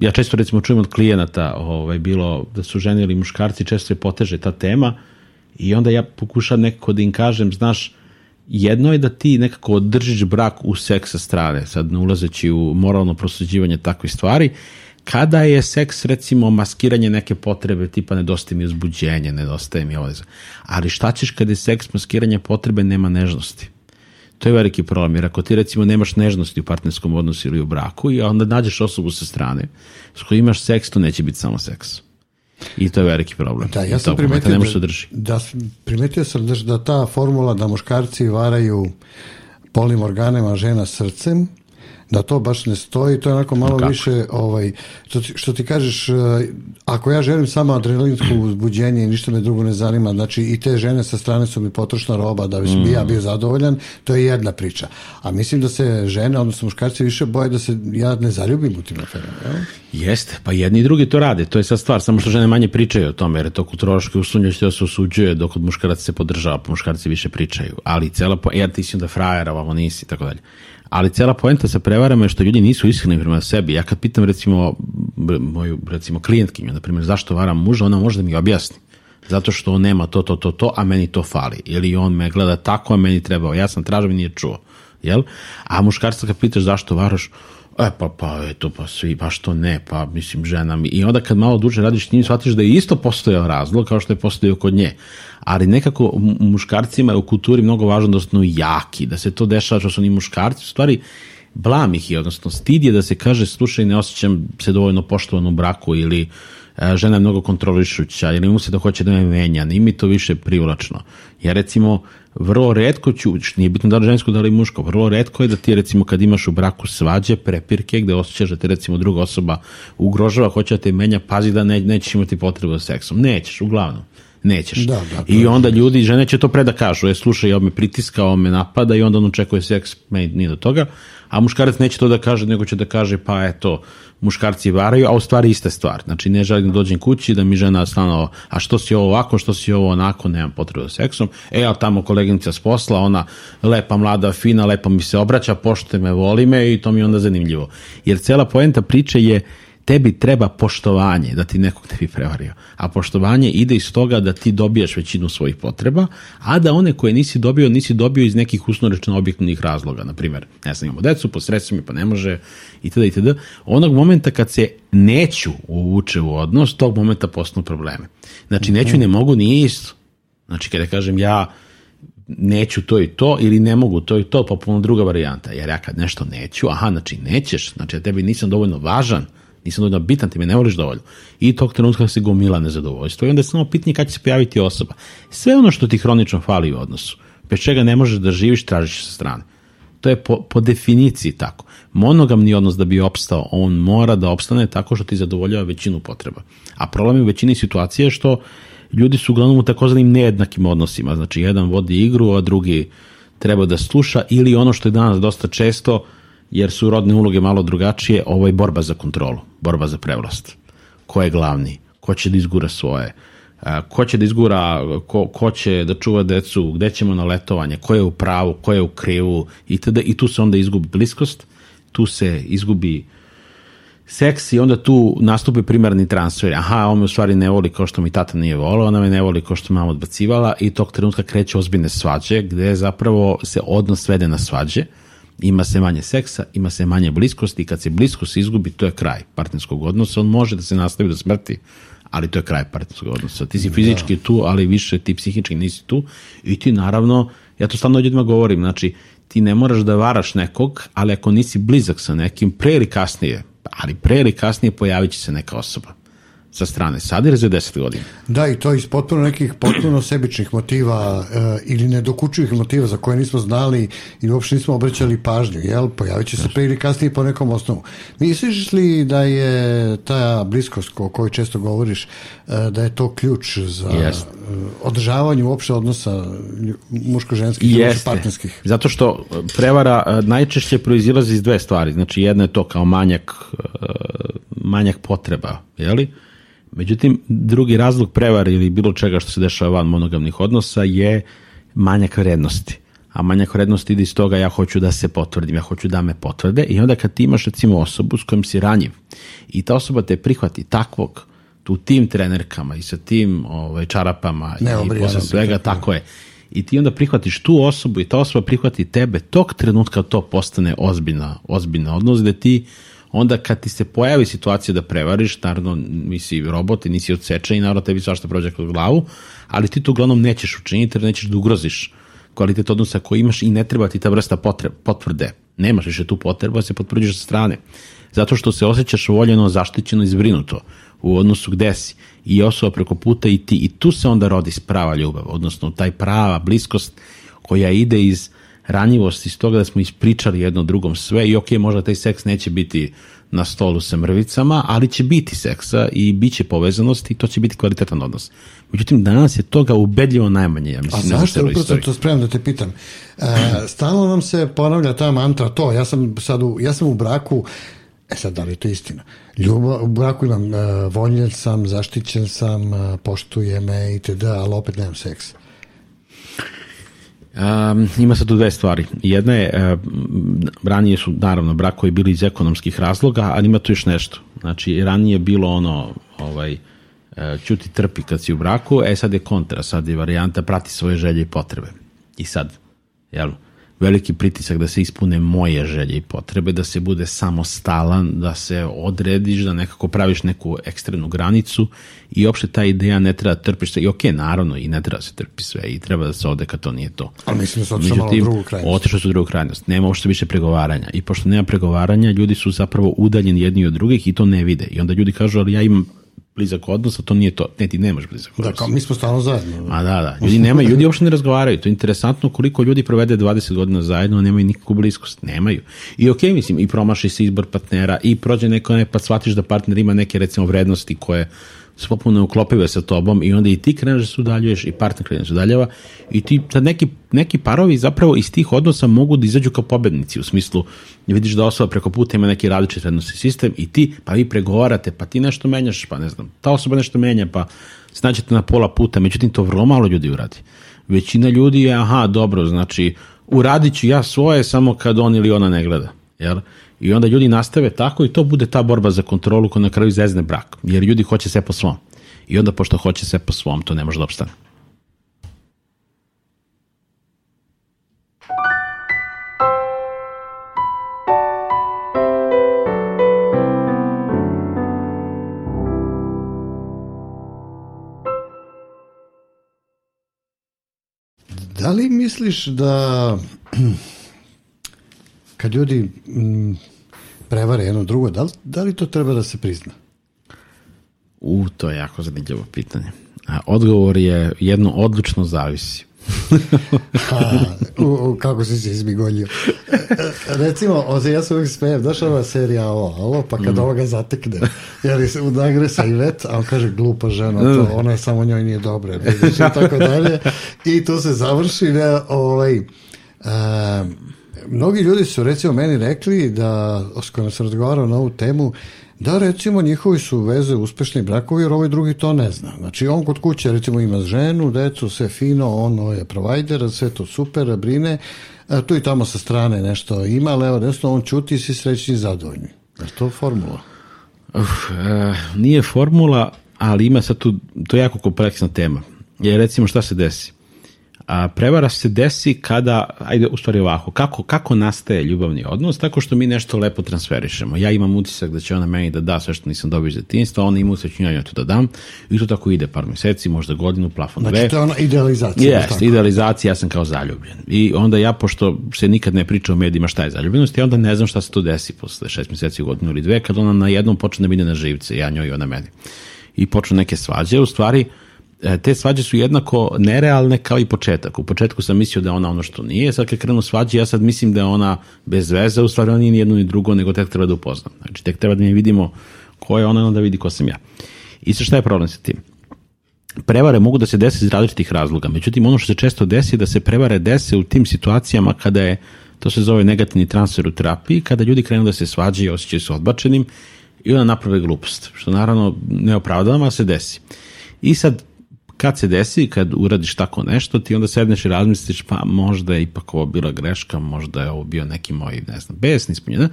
ja često recimo čujem od klijenata ovaj, bilo da su žene ili muškarci, često se poteže ta tema i onda ja pokušam nekako da im kažem, znaš, jedno je da ti nekako održiš brak u seks sa strane, sad ne ulazeći u moralno prosuđivanje takvih stvari, kada je seks recimo maskiranje neke potrebe tipa nedostaje mi uzbuđenje, nedostaje mi ovo. Ali šta ćeš kada je seks maskiranje potrebe nema nežnosti? To je veliki problem, jer ako ti recimo nemaš nežnosti u partnerskom odnosu ili u braku i onda nađeš osobu sa strane s kojoj imaš seks, to neće biti samo seks. I to je veliki problem. Da, ja sam primetio da, drži. da, primetio sam da, da ta formula da muškarci varaju polnim organima, žena srcem, da to baš ne stoji, to je onako malo više, ovaj, što, ti, što ti kažeš, uh, ako ja želim samo adrenalinsko uzbuđenje i ništa me drugo ne zanima, znači i te žene sa strane su mi potrošna roba da bi mm. ja bio zadovoljan, to je jedna priča. A mislim da se žene, odnosno muškarci više boje da se ja ne zaljubim u tim aferama. Ja? Jeste, pa jedni i drugi to rade, to je sad stvar, samo što žene manje pričaju o tome, jer je to kulturološki usunjeće se osuđuje, dok od muškaraca se podržava, pa muškarci više pričaju. Ali cela, po, ja ti si onda frajer, ovo nisi, tako dalje. Ali cela poenta sa prevarama je što ljudi nisu iskreni prema sebi. Ja kad pitam recimo moju recimo klijentkinju, na primjer, zašto varam muža, ona može da mi objasni. Zato što on nema to, to, to, to, a meni to fali. Ili on me gleda tako, a meni trebao. Ja sam tražio nije čuo. Jel? A muškarca kad pitaš zašto varaš, E pa, pa, eto, pa svi, baš to ne, pa mislim žena mi. I onda kad malo duže radiš s njim, shvatiš da je isto postojao razlog kao što je postojao kod nje. Ali nekako muškarcima je u kulturi mnogo važno da su jaki, da se to dešava što su ni muškarci, u stvari blam ih je, odnosno stid je da se kaže slušaj ne osjećam se dovoljno poštovan u braku ili e, žena je mnogo kontrolišuća ili mu se da hoće da me menja, nije mi to više privlačno. Ja recimo vrlo redko ću, nije bitno da li žensko, da li muško, vrlo redko je da ti recimo kad imaš u braku svađe, prepirke, gde osjećaš da te recimo druga osoba ugrožava, hoće da te menja, pazi da ne, nećeš imati potrebu za seksom. Nećeš, uglavnom. Nećeš. Da, da, I onda ljudi, žene će to pre da kažu, je slušaj, on me pritiska, on me napada i onda on očekuje seks, meni nije do toga, a muškarac neće to da kaže, nego će da kaže, pa eto, muškarci varaju, a u stvari ista stvar. Znači, ne želim da dođem kući, da mi žena stano, a što si ovo ovako, što si ovo onako, nemam potrebu za seksom. E, ali tamo koleginica s posla, ona lepa, mlada, fina, lepo mi se obraća, pošte me, voli me i to mi je onda zanimljivo. Jer cela poenta priče je tebi treba poštovanje da ti nekog ne bi prevario. A poštovanje ide iz toga da ti dobijaš većinu svojih potreba, a da one koje nisi dobio, nisi dobio iz nekih usnorečeno objektivnih razloga. Na primjer, ne znam, imamo decu, po mi pa ne može, itd. itd. Onog momenta kad se neću uvuče u odnos, tog momenta postanu probleme. Znači, neću ne mogu nije isto. Znači, kada kažem ja neću to i to ili ne mogu to i to, pa puno druga varijanta. Jer ja kad nešto neću, aha, znači nećeš, znači ja tebi nisam dovoljno važan, nisam dovoljno bitan, ti me ne voliš dovoljno. I tog trenutka se gomila nezadovoljstvo i onda je samo pitanje kada će se pojaviti osoba. Sve ono što ti hronično fali u odnosu, bez čega ne možeš da živiš, tražiš sa strane. To je po, po definiciji tako. Monogamni odnos da bi opstao, on mora da opstane tako što ti zadovoljava većinu potreba. A problem je u većini situacije što ljudi su uglavnom u takozvanim nejednakim odnosima. Znači, jedan vodi igru, a drugi treba da sluša ili ono što je danas dosta često, jer su rodne uloge malo drugačije, ovo je borba za kontrolu, borba za prevlast. Ko je glavni? Ko će da izgura svoje? Ko će da izgura, ko, ko će da čuva decu, gde ćemo na letovanje, ko je u pravu, ko je u krivu itd. I tu se onda izgubi bliskost, tu se izgubi seks i onda tu nastupi primarni transfer. Aha, on me u stvari ne voli kao što mi tata nije volao, ona me ne voli kao što mama odbacivala i tog trenutka kreće ozbiljne svađe gde zapravo se odnos svede na svađe ima se manje seksa, ima se manje bliskosti i kad se bliskost izgubi, to je kraj partnerskog odnosa. On može da se nastavi do smrti, ali to je kraj partnerskog odnosa. Ti si da. fizički da. tu, ali više ti psihički nisi tu i ti naravno, ja to stalno ljudima govorim, znači ti ne moraš da varaš nekog, ali ako nisi blizak sa nekim, pre ili kasnije, ali pre ili kasnije pojavit će se neka osoba sa strane sada ili za 10 godina. Da, i to iz potpuno nekih potpuno sebičnih motiva e, ili nedokučivih motiva za koje nismo znali i uopšte nismo obraćali pažnju, jel? Pojavit će se pre ili kasnije po nekom osnovu. Misliš li da je ta bliskost o kojoj često govoriš, e, da je to ključ za Jest. održavanje uopšte odnosa muško-ženskih i partnerskih? Zato što prevara najčešće proizilazi iz dve stvari. Znači, jedna je to kao manjak manjak potreba, jeli? Međutim, drugi razlog prevare ili bilo čega što se dešava van monogamnih odnosa je manjak vrednosti. A manjak vrednosti ide iz toga ja hoću da se potvrdim, ja hoću da me potvrde i onda kad ti imaš recimo osobu s kojom si ranjiv i ta osoba te prihvati takvog tu tim trenerkama i sa tim ovaj, čarapama ne, i posle svega, tako je. I ti onda prihvatiš tu osobu i ta osoba prihvati tebe, tog trenutka to postane ozbiljna, ozbiljna odnos gde ti onda kad ti se pojavi situacija da prevariš, naravno nisi robot i nisi odsečan i naravno tebi svašta prođe kroz glavu, ali ti to uglavnom nećeš učiniti jer nećeš da ugroziš kvalitet odnosa koji imaš i ne treba ti ta vrsta potreb, potvrde. Nemaš više tu potrebu da se potvrđiš sa strane. Zato što se osjećaš voljeno, zaštićeno i zbrinuto u odnosu gde si. I osoba preko puta i ti. I tu se onda rodi prava ljubav, odnosno taj prava bliskost koja ide iz ranjivost iz toga da smo ispričali jedno drugom sve i ok, možda taj seks neće biti na stolu sa mrvicama, ali će biti seksa i bit će povezanosti i to će biti kvalitetan odnos. Međutim, danas je toga ubedljivo najmanje, ja mislim. A zašto? Upravo sam to spremam da te pitam. E, stalno nam se ponavlja ta mantra to, ja sam sad u, ja sam u braku, e sad da li je to istina? Ljubav, u braku imam, uh, voljen sam, zaštićen sam, uh, poštuje me itd., ali opet nemam seks. Um, ima se tu dve stvari. Jedna je, um, ranije su naravno brakovi bili iz ekonomskih razloga, ali ima tu još nešto. Znači, ranije je bilo ono, ovaj, čuti e, trpi kad si u braku, e sad je kontra, sad je varijanta prati svoje želje i potrebe. I sad, jel, veliki pritisak da se ispune moje želje i potrebe, da se bude samostalan, da se odrediš, da nekako praviš neku ekstremnu granicu i uopšte ta ideja ne treba da trpiš sve. I ok, naravno, i ne treba da se trpi sve i treba da se ode kad to nije to. Ali mislim da se otišao malo u drugu krajnost. Otišao su u drugu krajnost. Nema uopšte više pregovaranja. I pošto nema pregovaranja, ljudi su zapravo udaljeni jedni od drugih i to ne vide. I onda ljudi kažu, ali ja imam blizak odnos, a to nije to. Ne, ti nemaš blizak odnos. Da, kao mi smo stalno zajedno. A da, da. Ljudi nemaju, ljudi uopšte ne razgovaraju. To je interesantno koliko ljudi provede 20 godina zajedno, a nemaju nikakvu bliskost. Nemaju. I ok, mislim, i promaši se izbor partnera i prođe neko, ne, pa shvatiš da partner ima neke, recimo, vrednosti koje su popuno uklopive sa tobom i onda i ti kreneš da se udaljuješ i partner kreneš da se udaljava i ti, sad neki, neki parovi zapravo iz tih odnosa mogu da izađu kao pobednici u smislu vidiš da osoba preko puta ima neki različit vrednostni sistem i ti, pa vi pregovarate, pa ti nešto menjaš, pa ne znam, ta osoba nešto menja, pa snaćete na pola puta, međutim to vrlo malo ljudi uradi. Većina ljudi je, aha, dobro, znači, uradit ću ja svoje samo kad on ili ona ne gleda. Jel? I onda ljudi nastave tako i to bude ta borba za kontrolu koja na kraju zezne brak. Jer ljudi hoće sve po svom. I onda pošto hoće sve po svom, to ne može da opstane. Da li misliš da kad ljudi m, prevare jedno drugo, da li, da li to treba da se prizna? U, to je jako zanimljivo pitanje. A odgovor je jedno odlično zavisi. ha, u, u, kako si se izbigoljio. Recimo, o, ja se uvijek smijem, došla ova serija ovo, ovo, pa kad mm. ovoga zatekne, jer se nagre sa Ivet, a on kaže glupa žena, to, mm. ona samo njoj nije dobra, i tako dalje, i to se završi, ne, ovaj, um, mnogi ljudi su recimo meni rekli da, s kojima sam razgovarao na ovu temu, da recimo njihovi su veze uspešni brakovi jer ovaj drugi to ne zna. Znači on kod kuće recimo ima ženu, decu, sve fino, ono je provider, sve to super, brine, a tu i tamo sa strane nešto ima, ali evo desno on čuti i si srećni i zadovoljni. Je to formula? Uf, e, nije formula, ali ima sad tu, to je jako kompleksna tema. Jer recimo šta se desi? A, prevara se desi kada, ajde u stvari ovako, kako, kako nastaje ljubavni odnos? Tako što mi nešto lepo transferišemo. Ja imam utisak da će ona meni da da sve što nisam dobio iz detinjstva, ona ima utisak da to da dam i to tako ide par meseci, možda godinu, plafon znači, dve. Znači to je ona idealizacija. Jeste, idealizacija, ja sam kao zaljubljen. I onda ja, pošto se nikad ne priča o medijima šta je zaljubljenost, ja onda ne znam šta se to desi posle šest meseci, godinu ili dve, kad ona na jednom počne da mi ide na živce, ja njoj i ona meni. I počnu neke svađe, u stvari, E, te svađe su jednako nerealne kao i početak. U početku sam mislio da je ona ono što nije, sad kad krenu svađe, ja sad mislim da je ona bez veze, u stvari ona nije ni jedno ni drugo, nego tek treba da upoznam. Znači, tek treba da mi vidimo ko je ona, onda vidi ko sam ja. I sa šta je problem sa tim? Prevare mogu da se desi iz različitih razloga, međutim ono što se često desi je da se prevare dese u tim situacijama kada je, to se zove negativni transfer u terapiji, kada ljudi krenu da se svađaju i osjećaju se odbačenim i onda naprave glupost, što naravno ne opravdavam, a se desi. I sad kad se desi, kad uradiš tako nešto, ti onda sedneš i razmisliš, pa možda je ipak ovo bila greška, možda je ovo bio neki moj, ne znam, besni ispunjena.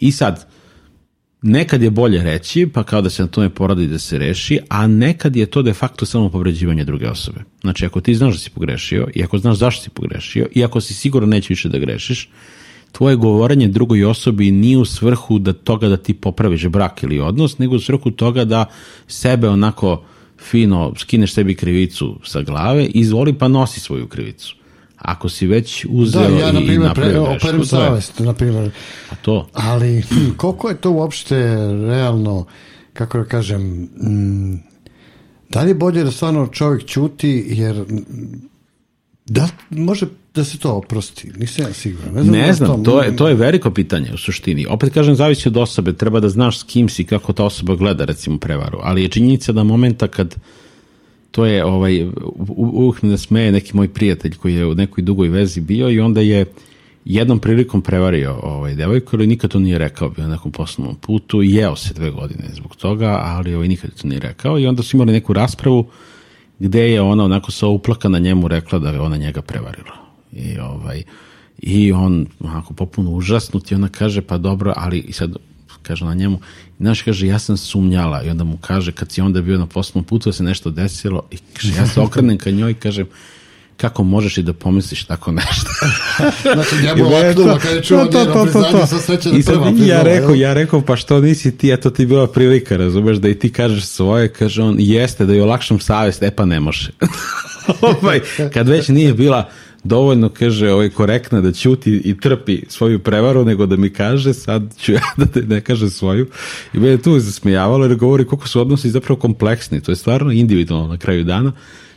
I sad, nekad je bolje reći, pa kao da se na tome poradi da se reši, a nekad je to de facto samo povređivanje druge osobe. Znači, ako ti znaš da si pogrešio, i ako znaš zašto si pogrešio, i ako si sigurno neće više da grešiš, tvoje govorenje drugoj osobi nije u svrhu da toga da ti popraviš brak ili odnos, nego u svrhu toga da sebe onako fino skineš sebi krivicu sa glave, izvoli pa nosi svoju krivicu. Ako si već uzeo da, ja, na primjer, i napravio grešku, operem savest, na primjer. A to? Ali, koliko je to uopšte realno, kako da kažem, m, da li je bolje da stvarno čovjek čuti, jer Da, može da se to oprosti, nisam ja siguran. Ne znam, Ne da znam, to je, to je veliko pitanje u suštini. Opet kažem, zavisi od osobe, treba da znaš s kim si, kako ta osoba gleda recimo prevaru, ali je činjenica da momenta kad to je, ovaj, uvijek me smeje neki moj prijatelj koji je u nekoj dugoj vezi bio i onda je jednom prilikom prevario ovaj, devojku, ali nikad to nije rekao, bio na nekom poslovnom putu jeo se dve godine zbog toga, ali ovaj, nikad to nije rekao i onda su imali neku raspravu gde je ona onako sa uplakana njemu rekla da je ona njega prevarila. I ovaj i on onako popuno užasnut i ona kaže pa dobro, ali i sad kaže na njemu, znaš, kaže, ja sam sumnjala. I onda mu kaže, kad si onda bio na poslovnom putu da se nešto desilo i kaže, ja se okrenem ka njoj i kažem, kako možeš i da pomisliš tako nešto? Znači, njemu laknulo kada je čuo njeno priznanje sa sreće da I sad prva ja rekao, ja rekao, pa što nisi ti, eto ti bila prilika, razumeš, da i ti kažeš svoje, kaže on, jeste, da je olakšam savest, e pa ne može. ovaj, kad već nije bila dovoljno, kaže, ovaj, korektna da ćuti i trpi svoju prevaru, nego da mi kaže, sad ću ja da te ne kaže svoju. I mene tu zasmijavalo jer govori koliko su odnosi zapravo kompleksni, to je stvarno individualno na kraju dana.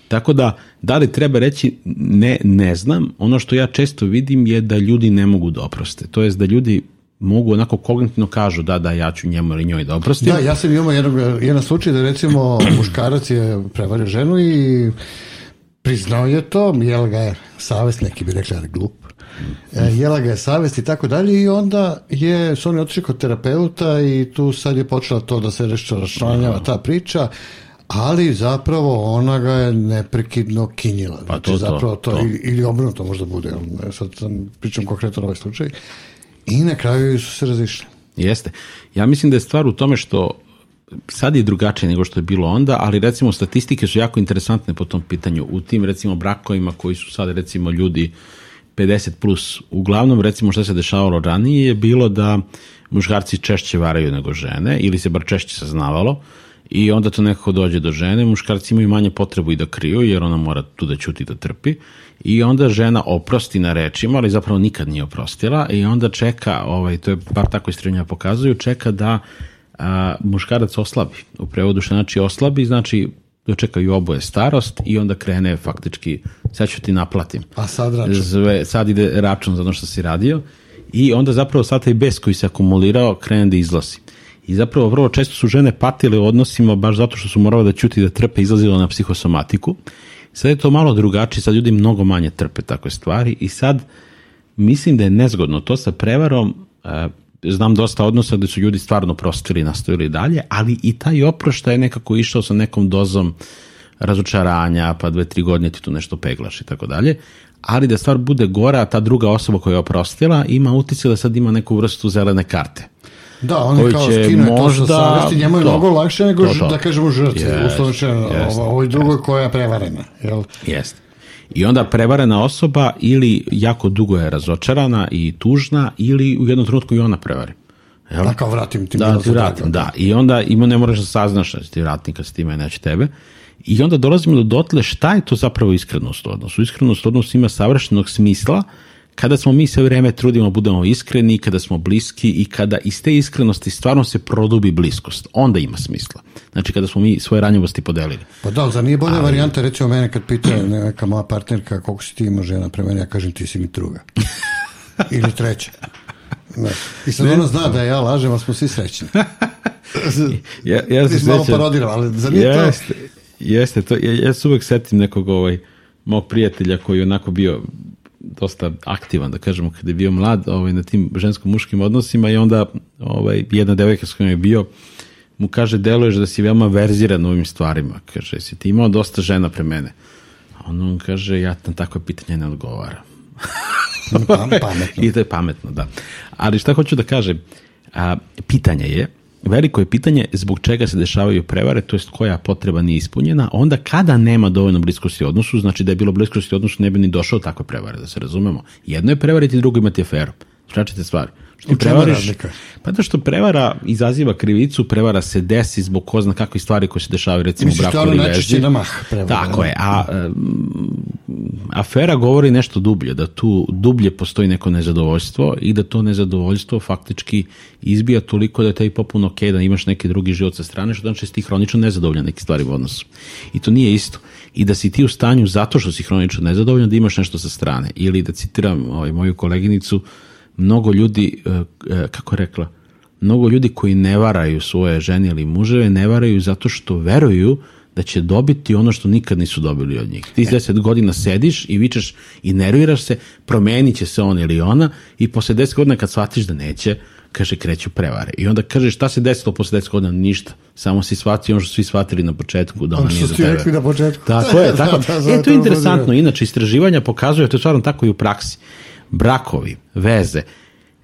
Tako da, da li treba reći ne, ne znam, ono što ja često vidim je da ljudi ne mogu da oproste. To jest da ljudi mogu onako kognitivno kažu da, da, ja ću njemu ili njoj da oprostim. Da, ja sam imao jednog, jedan slučaj da recimo muškarac je prevario ženu i priznao je to, jel ga je savest, neki bi rekli, ali glup. E, jela ga je savest i tako dalje i onda je, su oni otišli kod terapeuta i tu sad je počela to da se nešto raščlanjava ta priča, ali zapravo ona ga je neprekidno kinjila. Znači, Pa to, to, zapravo to, to. Ili, ili obrnuto možda bude, sad sam, pričam konkretno ovaj slučaj. I na kraju su se razišli. Jeste. Ja mislim da je stvar u tome što sad je drugačije nego što je bilo onda, ali recimo statistike su jako interesantne po tom pitanju. U tim recimo brakovima koji su sad recimo ljudi 50 plus, uglavnom recimo što se dešavalo ranije je bilo da muškarci češće varaju nego žene ili se bar češće saznavalo i onda to nekako dođe do žene, muškarci imaju manje potrebu i da kriju jer ona mora tu da ćuti da trpi i onda žena oprosti na rečima, ali zapravo nikad nije oprostila i onda čeka, ovaj, to je bar tako istražnja pokazuju, čeka da a, muškarac oslabi. U prevodu što znači oslabi, znači dočekaju oboje starost i onda krene faktički, sad ću ti naplatim. A sad račun. Zve, sad ide račun za ono što si radio i onda zapravo sad taj bes koji se akumulirao krene da izlazi. I zapravo vrlo često su žene patile u odnosima baš zato što su morale da ćuti da trpe izlazilo na psihosomatiku. Sad je to malo drugačije, sad ljudi mnogo manje trpe takve stvari i sad mislim da je nezgodno to sa prevarom, znam dosta odnosa gde su ljudi stvarno prostili i nastavili dalje, ali i taj oproštaj je nekako išao sa nekom dozom razočaranja, pa dve, tri godine ti tu nešto peglaš i tako dalje. Ali da stvar bude gora, ta druga osoba koja je oprostila ima utjecaj da sad ima neku vrstu zelene karte. Da, on je kao će skinuo to možda- sa savesti, njemu je to. mnogo lakše nego, To, to. da kažemo žrtvi, Jest, uslovno ovo- ovoj drugoj koja je prevarena. Jel? Jeste. I onda prevarena osoba ili jako dugo je razočarana i tužna ili u jednom trenutku i ona prevari. Jel? Da, kao vratim ti Da, ti vratim, da. I onda ima ne moraš da saznaš da ti vratnik kad si ti mene, neće tebe. I onda dolazimo do dotle šta je to zapravo iskrenost u odnosu. Iskrenost u odnosu ima savršenog smisla kada smo mi sve vreme trudimo da budemo iskreni, kada smo bliski i kada iz te iskrenosti stvarno se produbi bliskost, onda ima smisla. Znači kada smo mi svoje ranjivosti podelili. Pa da, ali zar nije bolja varijanta, recimo mene kad pita neka moja partnerka koliko si ti imao žena pre mene, ja kažem ti si mi druga. Ili treća. Ne. I sad ona zna da ja lažem, ali smo svi srećni. Ja, ja se malo parodiram, ali zar nije to? Jeste, jeste to. Ja, ja se uvek setim nekog ovaj, mog prijatelja koji je onako bio dosta aktivan, da kažemo, kada je bio mlad ovaj, na tim žensko-muškim odnosima i onda ovaj, jedna devojka s kojom je bio mu kaže, deluješ da si veoma verziran u ovim stvarima. Kaže, si ti imao dosta žena pre mene? A on, on kaže, ja na takve pitanje ne odgovaram. Pam- pametno. I to je pametno, da. Ali šta hoću da kažem, a, pitanje je, veliko je pitanje zbog čega se dešavaju prevare, to jest koja potreba nije ispunjena, onda kada nema dovoljno bliskosti odnosu, znači da je bilo bliskosti odnosu ne bi ni došao do takve prevare, da se razumemo. Jedno je prevariti, drugo imati aferu. Šračite stvari. Što U prevariš, razlika? pa da što prevara izaziva krivicu, prevara se desi zbog ko zna kakvih stvari koje se dešavaju recimo u Misliš, je braku ili vezi. na mah prevara, Tako ne? je, a em, afera govori nešto dublje, da tu dublje postoji neko nezadovoljstvo i da to nezadovoljstvo faktički izbija toliko da je taj popuno ok da imaš neki drugi život sa strane, što znači da si ti hronično nezadovoljan neki stvari u odnosu. I to nije isto. I da si ti u stanju zato što si hronično nezadovoljan da imaš nešto sa strane. Ili da citiram ovaj, moju koleginicu, mnogo ljudi, e, e, kako rekla, mnogo ljudi koji ne varaju svoje žene ili muževe, ne varaju zato što veruju da će dobiti ono što nikad nisu dobili od njih. Ti 10 godina sediš i vičeš i nerviraš se, promenit će se on ili ona i posle 10 godina kad shvatiš da neće, kaže kreću prevare. I onda kaže šta se desilo posle 10 godina? Ništa. Samo si shvatio ono što svi shvatili na početku da ona nije za tebe. rekli na početku. Tako je, tako. da, da, e, to je interesantno. Inače, istraživanja pokazuju, to je stvarno tako i u praksi. Brakovi, veze,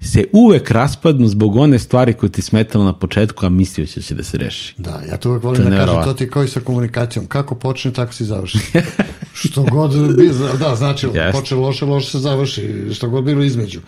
se uvek raspadnu zbog one stvari koje ti smetalo na početku, a mislio će se da se reši. Da, ja to uvek volim to da kažem, to ti kao i sa komunikacijom. Kako počne, tako si završi. što god bi, da, znači, yes. počne loše, loše se završi, što god bilo između.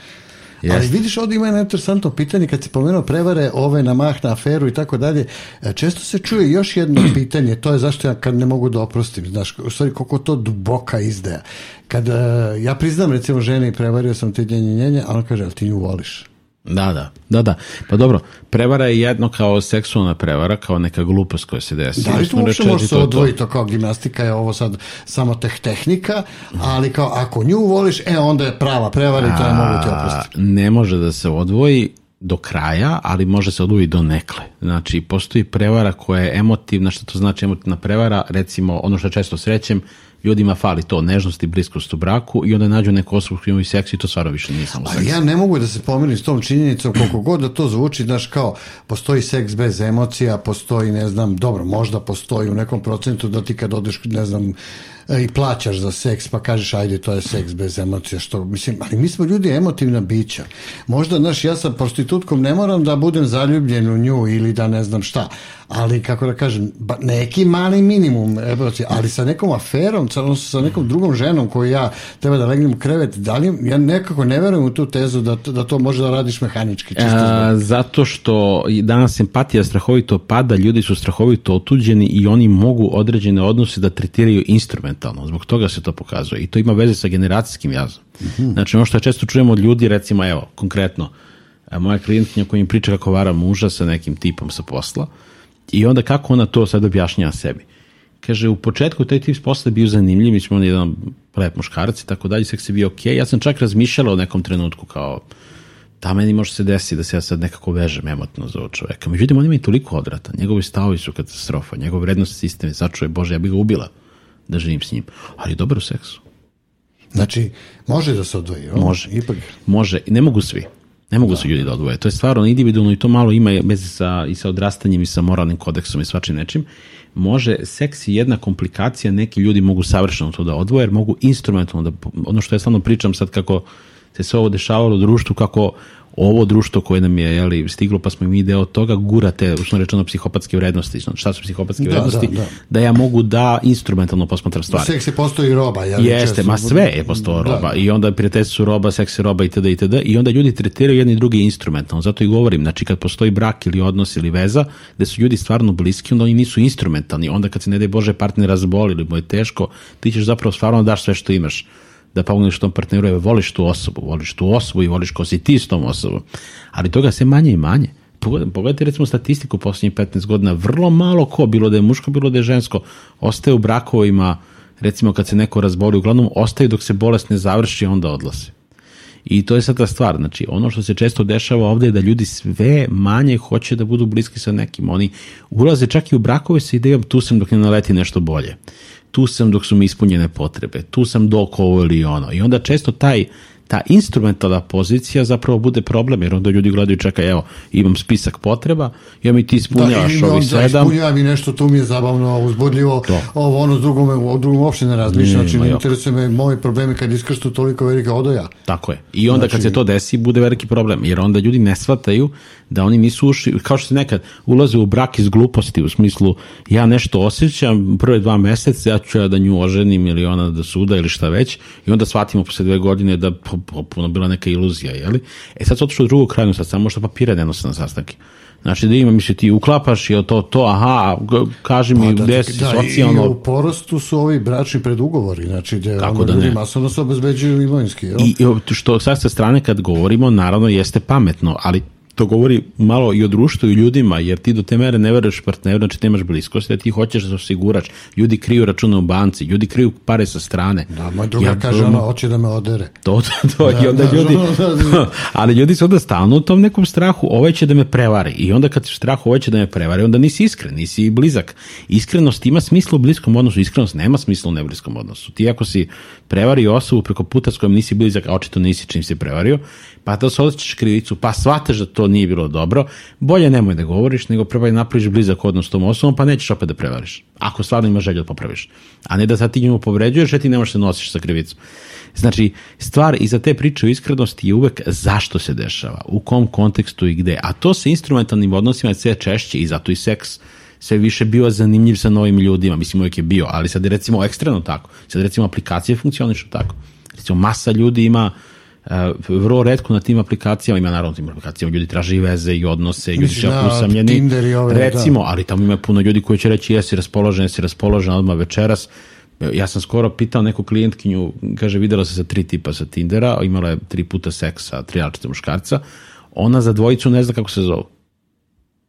Yes. Ali vidiš, ovdje ima jedno interesantno pitanje, kad si pomenuo prevare, ove na mah, na aferu i tako dalje, često se čuje još jedno pitanje, to je zašto ja kad ne mogu da oprostim, znaš, u stvari koliko to duboka izdaja. Kad uh, ja priznam recimo ženi prevario sam te njenje, a on kaže, ali ti nju voliš? Da, da, da, da. Pa dobro, prevara je jedno kao seksualna prevara, kao neka glupost koja se desi. Da li to uopšte može se odvojiti, to kao gimnastika je ovo sad samo teh tehnika, ali kao ako nju voliš, e onda je prava prevara i to je mogu ti oprostiti. Ne može da se odvoji do kraja, ali može se odvojiti do nekle. Znači, postoji prevara koja je emotivna, što to znači emotivna prevara, recimo, ono što često srećem, ljudima fali to, nežnost i bliskost u braku i onda nađu neku osobu koji imaju seks i to stvarno više nisam u ja ne mogu da se pomirim s tom činjenicom koliko god da to zvuči, znaš kao postoji seks bez emocija, postoji ne znam, dobro, možda postoji u nekom procentu da ti kad odeš, ne znam, i plaćaš za seks, pa kažeš ajde to je seks bez emocija, što mislim, ali mi smo ljudi emotivna bića. Možda, znaš, ja sa prostitutkom ne moram da budem zaljubljen u nju ili da ne znam šta, ali kako da kažem, neki mali minimum emocija, ali sa nekom aferom, sa nekom drugom ženom koju ja treba da legnem u krevet, da li, ja nekako ne verujem u tu tezu da, da to može da radiš mehanički. Čisto A, zato što danas empatija strahovito pada, ljudi su strahovito otuđeni i oni mogu određene odnose da tretiraju instrumentalno. Zbog toga se to pokazuje i to ima veze sa generacijskim jazom. Mm -hmm. Znači ono što često čujemo od ljudi, recimo evo, konkretno, moja klijentkinja koja im priča kako vara muža sa nekim tipom sa posla, I onda kako ona to sad objašnjava sebi? Kaže, u početku taj tip posle bio zanimljiv, mi smo on jedan lep muškarac i tako dalje, sve se bio ok. Ja sam čak razmišljala o nekom trenutku kao, da meni može se desiti da se ja sad nekako vežem emotno za ovog čoveka. Međutim, on ima i toliko odvrata. Njegovi stavovi su katastrofa. Njegov vrednost sistem je začuje, Bože, ja bih ga ubila da živim s njim. Ali dobar u seksu. Znači, može da se odvoji? Može. Ipak. Može. Ne mogu svi. Ne mogu da. se ljudi da odvoje. To je stvarno individualno i to malo ima bez sa, i sa odrastanjem i sa moralnim kodeksom i svačim nečim. Može, seks je jedna komplikacija, neki ljudi mogu savršeno to da odvoje, jer mogu instrumentalno da, ono što ja stvarno pričam sad kako se sve ovo dešavalo u društvu, kako ovo društvo koje nam je jeli, stiglo, pa smo i mi deo toga, gura te, usno rečeno, psihopatske vrednosti. Znači, šta su psihopatske da, vrednosti? Da, da. da, ja mogu da instrumentalno posmatram stvari. Seks je postoji roba. Jeli, Jeste, ma sve je postao da. roba. I onda prijateljstvo su roba, seks je roba itd. itd. I onda ljudi tretiraju jedni drugi instrumentalno. Zato i govorim, znači kad postoji brak ili odnos ili veza, gde su ljudi stvarno bliski, onda oni nisu instrumentalni. Onda kad se ne daj Bože partner razboli ili mu je teško, ti ćeš zapravo stvarno daš sve što imaš da pomogneš tom partneru, je voliš tu osobu, voliš tu osobu i voliš ko si ti s tom osobom. Ali toga se manje i manje. Pogledajte recimo statistiku posljednjih 15 godina, vrlo malo ko, bilo da je muško, bilo da je žensko, ostaje u brakovima, recimo kad se neko razboli, uglavnom ostaje dok se bolest ne završi, onda odlaze. I to je sad ta stvar. Znači, ono što se često dešava ovde je da ljudi sve manje hoće da budu bliski sa nekim. Oni ulaze čak i u brakove sa idejom tu sam dok ne naleti nešto bolje tu sam dok su mi ispunjene potrebe, tu sam dok ovo ili ono. I onda često taj ta instrumentalna pozicija zapravo bude problem, jer onda ljudi gledaju, čekaj, evo, imam spisak potreba, ja mi ti ispunjavaš da, ovi sedam. Da, mi nešto, tu mi je zabavno, uzbudljivo, to. ovo, ono, s drugom, o drugom uopšte ne razmišljam, znači ne interesuje me moji problemi kad iskrstu toliko velika odoja. Tako je. I onda znači, kad se to desi, bude veliki problem, jer onda ljudi ne shvataju da oni nisu ušli, kao što se nekad ulaze u brak iz gluposti, u smislu, ja nešto osjećam, prve dva meseca, ja ću ja da nju oženim ili ona da suda ili šta već, i onda shvatimo posle dve godine da popuno bila neka iluzija, jeli? E sad su otišli u drugu krajinu, sad samo što papire ne nose na sastanke. Znači da ima, misli, ti uklapaš i to, to, aha, kaži mi Pa da, gde si da, socijalno... I u porastu su ovi bračni predugovori, znači gde Kako da ljudi ne? masovno se obezbeđuju imovinski. Jel? I i što sa sa strane kad govorimo, naravno jeste pametno, ali to govori malo i o društvu i ljudima, jer ti do te mere ne veruješ partneru, znači nemaš bliskosti, da ti hoćeš da se osiguraš. Ljudi kriju račune u banci, ljudi kriju pare sa strane. Da, moj drugar Ja, kaže, ona hoće da me odere. To, to, to i onda da, ljudi, da, da. ali ljudi su onda stalno u tom nekom strahu, ovaj će da me prevari i onda kad si u strahu ovaj će da me prevari, onda nisi iskren, nisi blizak. Iskrenost ima smisla u bliskom odnosu, iskrenost nema smisla u nebliskom odnosu. Ti ako si prevario osobu preko puta s kojom nisi blizak, a očito nisi čim si prevario, pa da se osjećaš krivicu, pa shvataš da to nije bilo dobro, bolje nemoj da govoriš, nego probaj napraviš blizak odnos s tom osobom, pa nećeš opet da prevariš. Ako stvarno imaš želju da popraviš. A ne da sad ti nju povređuješ, a ti ne možeš da se nosiš sa krivicom. Znači, stvar iza te priče o iskrenosti je uvek zašto se dešava, u kom kontekstu i gde. A to sa instrumentalnim odnosima je sve češće i zato i seks sve više bio zanimljiv sa novim ljudima. Mislim, uvek je bio, ali sad je recimo ekstremno tako. Sad recimo aplikacije funkcionišu tako. Recimo, masa ljudi ima vrlo redko na tim aplikacijama ima naravno na tim aplikacijama ljudi traže i veze i odnose ljudi na jako usamljeni. Tinder i ove, recimo ali tamo ima puno ljudi koji će reći jesi raspoložen jesi raspoložen odmah večeras. Ja sam skoro pitao neku klijentkinju, kaže videla se sa tri tipa sa Tindera, imala je tri puta seks sa tri različite muškarca, ona za dvojicu ne zna kako se zovu.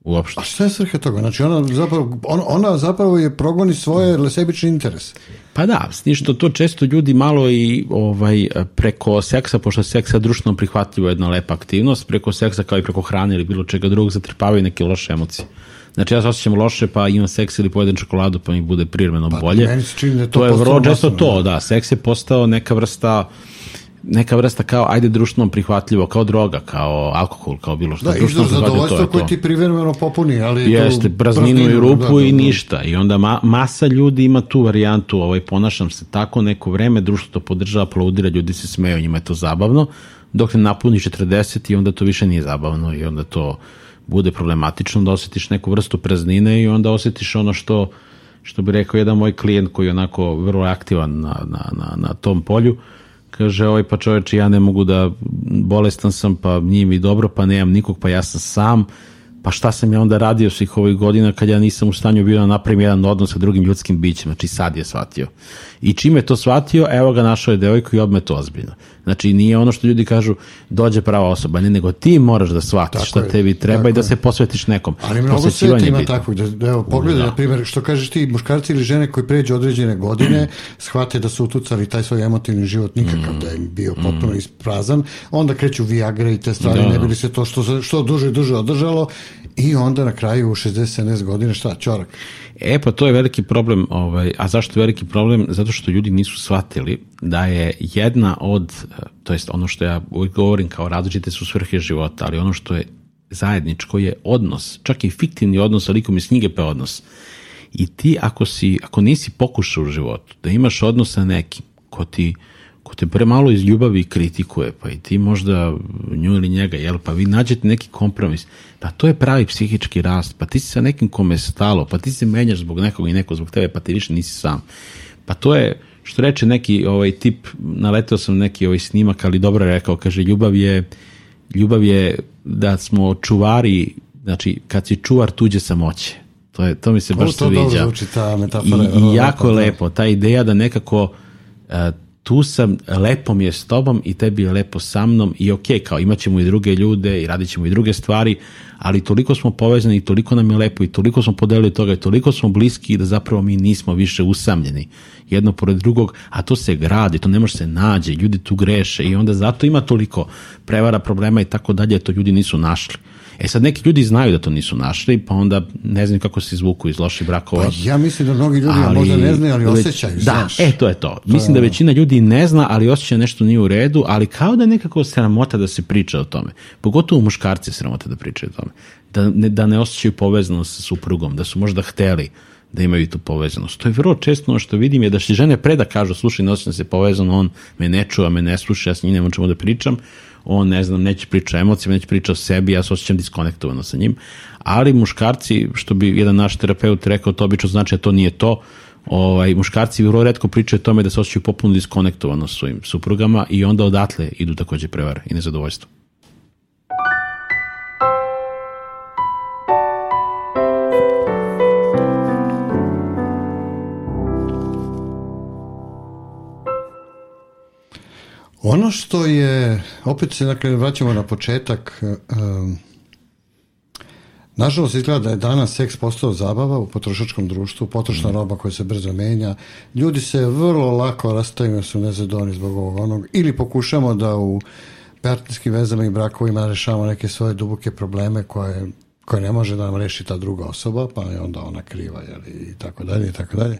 Uopšte. A šta je svrha toga? Znači ona zapravo, on, ona zapravo je progoni svoje sebični interes. Pa da, s tim što to često ljudi malo i ovaj preko seksa, pošto seksa društveno prihvatljivo jedna lepa aktivnost, preko seksa kao i preko hrane ili bilo čega drugog zatrpavaju neke loše emocije. Znači ja se osjećam loše pa imam seks ili pojedem čokoladu pa mi bude privremeno bolje. meni se čini da to to je vrlo često to, da, seks je postao neka vrsta neka vrsta kao, ajde društveno prihvatljivo, kao droga, kao alkohol, kao bilo što. Da, izraz koje to. ti privremeno popuni, ali Jeste, prazninu i rupu da, da, i da. ništa. I onda ma, masa ljudi ima tu varijantu, ovaj, ponašam se tako neko vreme, društvo to podržava, aplaudira, ljudi se smeju, njima je to zabavno, dok ne napuni 40 i onda to više nije zabavno i onda to bude problematično da osjetiš neku vrstu praznine i onda osjetiš ono što što bi rekao jedan moj klijent koji je onako vrlo aktivan na, na, na, na tom polju, kaže, ovaj pa čoveče, ja ne mogu da, bolestan sam, pa nije mi dobro, pa nemam nikog, pa ja sam sam, pa šta sam ja onda radio svih ovih godina kad ja nisam u stanju bio da napravim jedan odnos sa drugim ljudskim bićima, znači sad je shvatio. I čim je to shvatio, evo ga našao je devojku i odme to ozbiljno. Znači nije ono što ljudi kažu dođe prava osoba, ne, nego ti moraš da shvatiš Tako šta je, tebi treba i da je. se posvetiš nekom. Ali mnogo sveta ima takvog. Da, da, evo, pogledaj, na primjer, što kažeš ti, muškarci ili žene koji pređu određene godine, shvate da su utucali taj svoj emotivni život nikakav, da je bio potpuno isprazan, onda kreću Viagra i te stvari, Da. ne bi li se to što, što duže i duže održalo i onda na kraju u 60-70 godina šta, čorak. E, pa to je veliki problem, ovaj, a zašto veliki problem? Zato što ljudi nisu shvatili da je jedna od, eh, to jest ono što ja uvijek govorim kao različite su svrhe života, ali ono što je zajedničko je odnos, čak i fiktivni odnos, ali likom iz knjige pa odnos. I ti ako, si, ako nisi pokušao u životu da imaš odnos sa nekim ko ti ko te premalo iz ljubavi kritikuje, pa i ti možda nju ili njega, jel, pa vi nađete neki kompromis, pa to je pravi psihički rast, pa ti si sa nekim kome je stalo, pa ti se menjaš zbog nekog i neko zbog tebe, pa ti više nisi sam. Pa to je, što reče neki ovaj tip, naleteo sam neki ovaj snimak, ali dobro je rekao, kaže, ljubav je, ljubav je da smo čuvari, znači, kad si čuvar tuđe samoće. To, je, to mi se baš O, to dobro sviđa. zvuči, ta metafora I, i jako da. lepo, ta ideja da nekako e, tu sam, lepo mi je s tobom i tebi je lepo sa mnom i ok, kao imat ćemo i druge ljude i radit ćemo i druge stvari, ali toliko smo povezani i toliko nam je lepo i toliko smo podelili toga i toliko smo bliski da zapravo mi nismo više usamljeni jedno pored drugog, a to se gradi, to ne može se nađe, ljudi tu greše i onda zato ima toliko prevara, problema i tako dalje, to ljudi nisu našli. E sad neki ljudi znaju da to nisu našli, pa onda ne znam kako se izvuku iz loših brakova. Pa ja mislim da mnogi ljudi možda ne znaju, ali već- osjećaju, Da, znaš. e, to je to. Mislim da većina ljudi ne zna, ali osjeća nešto nije u redu, ali kao da je nekako sramota da se priča o tome. Pogotovo muškarci je sramota da pričaju o tome. Da ne, da ne osjećaju povezanost sa suprugom, da su možda hteli da imaju tu povezanost. To je vrlo često ono što vidim je da se žene pre da kažu, slušaj, ne osjećam se povezano, on me ne čuva, me ne sluša, ja s njim nemam čemu da pričam, on, ne znam, neće priča o emocijama, neće priča o sebi, ja se osjećam diskonektovano sa njim. Ali muškarci, što bi jedan naš terapeut rekao, to obično znači da to nije to, ovaj, muškarci vrlo redko pričaju o tome da se osjećaju popuno diskonektovano s svojim suprugama i onda odatle idu takođe prevare i nezadovoljstvo. Ono što je, opet se dakle, vraćamo na početak, um, nažalost izgleda da je danas seks postao zabava u potrošačkom društvu, potrošna mm. roba koja se brzo menja, ljudi se vrlo lako rastaju jer su nezadoni zbog ovog onog, ili pokušamo da u partnerskim vezama i brakovima rešavamo neke svoje duboke probleme koje, koje ne može da nam reši ta druga osoba, pa je onda ona kriva, jel, i tako dalje, i tako dalje.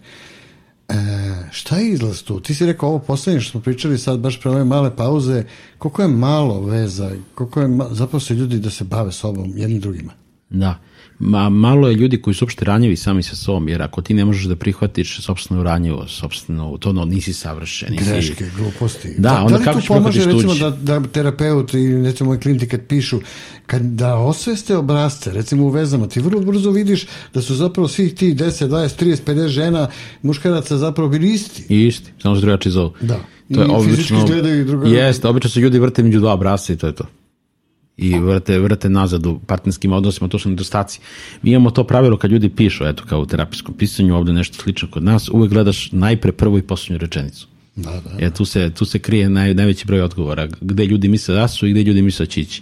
E, šta je izlaz tu? Ti si rekao ovo poslednje što smo pričali sad baš pre ove male pauze, koliko je malo veza, koliko je ma, zapravo se ljudi da se bave sobom jednim drugima. Da. Ma, malo je ljudi koji su uopšte ranjivi sami sa sobom, jer ako ti ne možeš da prihvatiš sobstvenu ranjivo, sobstveno, to ono, nisi savršen. Nisi... Greške, gluposti. Da, da onda da kako ćeš pomaže recimo da, da terapeut i recimo moji klinti kad pišu, kad da osveste obrazce, recimo u vezama, ti vrlo brzo vidiš da su zapravo svih ti 10, 20, 30, 50 žena, muškaraca zapravo bili isti. I isti, samo se drugačiji zovu. Da. To je I fizički obično, izgledaju drugo. Jeste, obično se ljudi vrte među dva obrazca i to je to. I vrte, vrte nazad u partnerskim odnosima, to su nedostaci. Mi imamo to pravilo kad ljudi pišu, eto, kao u terapijskom pisanju, ovde nešto slično kod nas, uvek gledaš najpre prvu i poslednju rečenicu. Da, da. E, tu, se, tu se krije naj, najveći broj odgovora, gde ljudi misle da su i gde ljudi misle da će ići.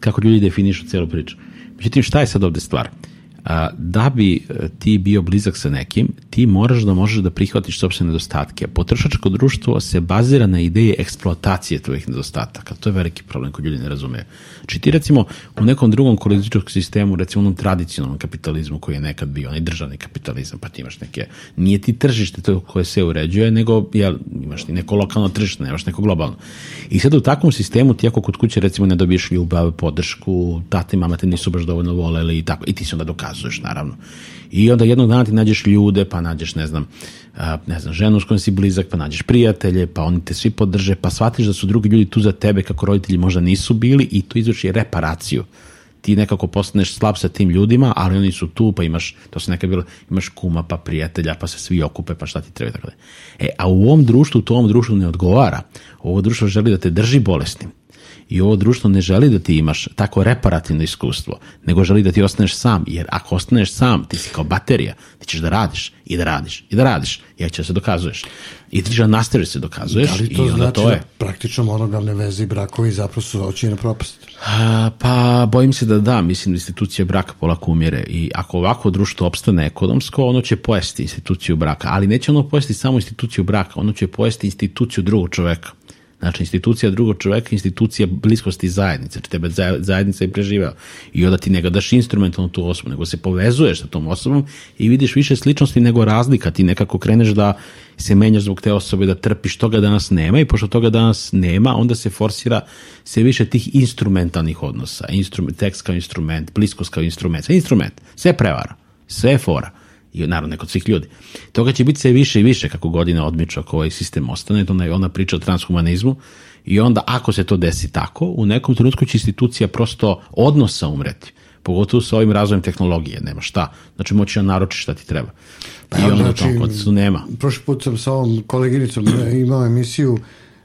Kako ljudi definišu celu priču. Međutim, šta je sad ovde stvar? A, da bi e, ti bio blizak sa nekim, ti moraš da možeš da prihvatiš sopstvene nedostatke. Potrošačko društvo se bazira na ideje eksploatacije tvojih nedostataka. To je veliki problem koji ljudi ne razumeju. Znači ti recimo u nekom drugom kolektivičkom sistemu, recimo onom tradicionalnom kapitalizmu koji je nekad bio, onaj državni kapitalizam, pa ti imaš neke, nije ti tržište to koje se uređuje, nego ja, imaš ti neko lokalno tržište, nemaš neko globalno. I sad u takvom sistemu ti ako kod kuće recimo ne dobiješ ljubav, podršku, tate i mama te nisu baš dovoljno voleli i tako, i ti se onda dokazuješ naravno. I onda jednog dana ti nađeš ljude, pa nađeš, ne znam, ne znam, ženu s kojom si blizak, pa nađeš prijatelje, pa oni te svi podrže, pa shvatiš da su drugi ljudi tu za tebe kako roditelji možda nisu bili i to izvrši reparaciju ti nekako postaneš slab sa tim ljudima, ali oni su tu, pa imaš, to se nekad bilo, imaš kuma, pa prijatelja, pa se svi okupe, pa šta ti treba, tako da. E, a u ovom društvu, to ovom društvu ne odgovara. Ovo društvo želi da te drži bolesnim. I ovo društvo ne želi da ti imaš tako reparativno iskustvo, nego želi da ti ostaneš sam, jer ako ostaneš sam, ti si kao baterija, ti ćeš da radiš i da radiš i da radiš, jer ćeš da se dokazuješ. I ti ćeš da nastaviš da se dokazuješ Da li i to onda znači to je. da praktično monogamne veze i brakovi zapravo su oči na propast? A, pa bojim se da da, mislim da institucija braka polako umire i ako ovako društvo opstane ekonomsko, ono će pojesti instituciju braka, ali neće ono pojesti samo instituciju braka, ono će pojesti instituciju drugog čoveka. Znači, institucija drugog čoveka, institucija bliskosti zajednice, znači tebe zaje- zajednica je preživao. I onda ti ne daš instrumentalno tu osobu, nego se povezuješ sa tom osobom i vidiš više sličnosti nego razlika. Ti nekako kreneš da se menjaš zbog te osobe, da trpiš toga danas nema i pošto toga danas nema, onda se forsira sve više tih instrumentalnih odnosa. Instrument, tekst kao instrument, bliskost kao instrument, sve instrument, sve prevara, sve fora i naravno kod svih ljudi. Toga će biti sve više i više kako godine odmiču ako ovaj sistem ostane, to ona, ona priča o transhumanizmu i onda ako se to desi tako, u nekom trenutku će institucija prosto odnosa umreti. Pogotovo sa ovim razvojem tehnologije, nema šta. Znači moći da naročiš šta ti treba. I onda u tom procesu nema. Prošli put sam sa ovom koleginicom imao emisiju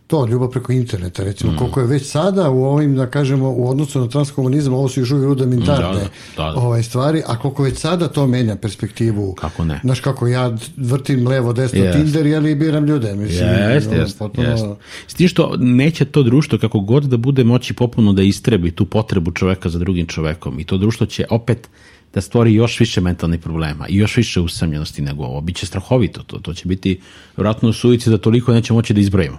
to, ljubav preko interneta, recimo, mm. koliko je već sada u ovim, da kažemo, u odnosu na transkomunizam, ovo su još uvijek rudimentarne Da, da, da. Ovaj, stvari, a koliko već sada to menja perspektivu. Kako ne? Znaš kako ja vrtim levo, desno Jest. Tinder, jeli biram ljude, mislim. Jeste, ono, jeste, potpuno- jeste. S tim što neće to društvo kako god da bude moći popuno da istrebi tu potrebu čoveka za drugim čovekom i to društvo će opet da stvori još više mentalnih problema i još više usamljenosti nego ovo. Biće strahovito to. To će biti vjerojatno suvici da toliko neće moći da izbrojimo.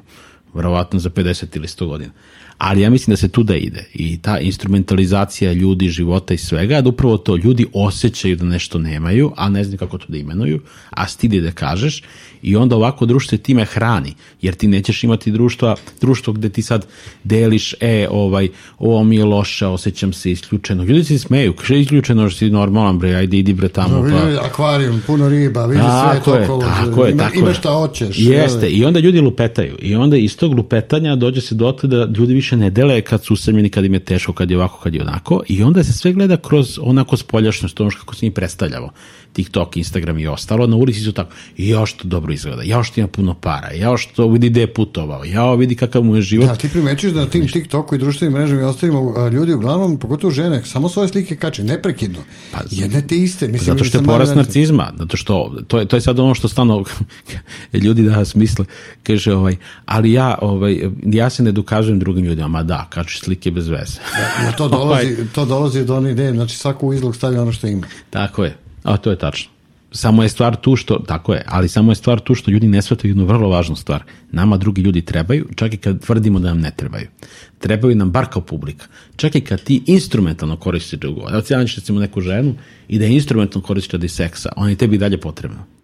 Verovatno za 50 ili 100 godina. Ali ja mislim da se tu da ide i ta instrumentalizacija ljudi, života i svega, da upravo to ljudi osjećaju da nešto nemaju, a ne znaju kako to da imenuju, a stidi da kažeš i onda ovako društvo time hrani, jer ti nećeš imati društva, društvo gde ti sad deliš, e, ovaj, ovo mi je loše, osjećam se isključeno. Ljudi se smeju, kaže isključeno, što si normalan, bre, ajde idi bre tamo. Da, pa. Akvarijum, puno riba, vidi sve Tako to je, okolo. tako je, ima, tako ima šta hoćeš. Jeste, i onda ljudi lupetaju. I onda iz tog lupetanja dođe se do da ljudi više ne dele kad su usamljeni, kad im je teško, kad je ovako, kad je onako i onda se sve gleda kroz onako spoljašnost, ono kako se mi predstavljamo. TikTok, Instagram i ostalo, na ulici su tako, jao što dobro izgleda, jao što ima puno para, jao što vidi gde je putovao, jao vidi kakav mu je život. Da, ti primećuješ da na tim TikToku i društvenim mrežama i ostalima ljudi uglavnom, pogotovo žene, samo svoje slike kače, neprekidno. Pa, Jedne te iste. Mislim, zato što je porast narcizma, zato što, to je, to je sad ono što stano ljudi danas misle, kaže, ovaj, ali ja, ovaj, ja se ne dokazujem drugim ljudima, ma da, kači slike bez veze. Ja, ja to, dolazi, ovaj. to dolazi do one ideje, znači svaku izlog stavlja ono što ima. Tako je, a to je tačno. Samo je stvar tu što, tako je, ali samo je stvar tu što ljudi ne shvataju jednu vrlo važnu stvar. Nama drugi ljudi trebaju, čak i kad tvrdimo da nam ne trebaju. Trebaju nam bar kao publika. Čak i kad ti instrumentalno koristiš drugo. Evo ti recimo neku ženu i da je instrumentalno koristiš radi seksa, on je tebi dalje potrebno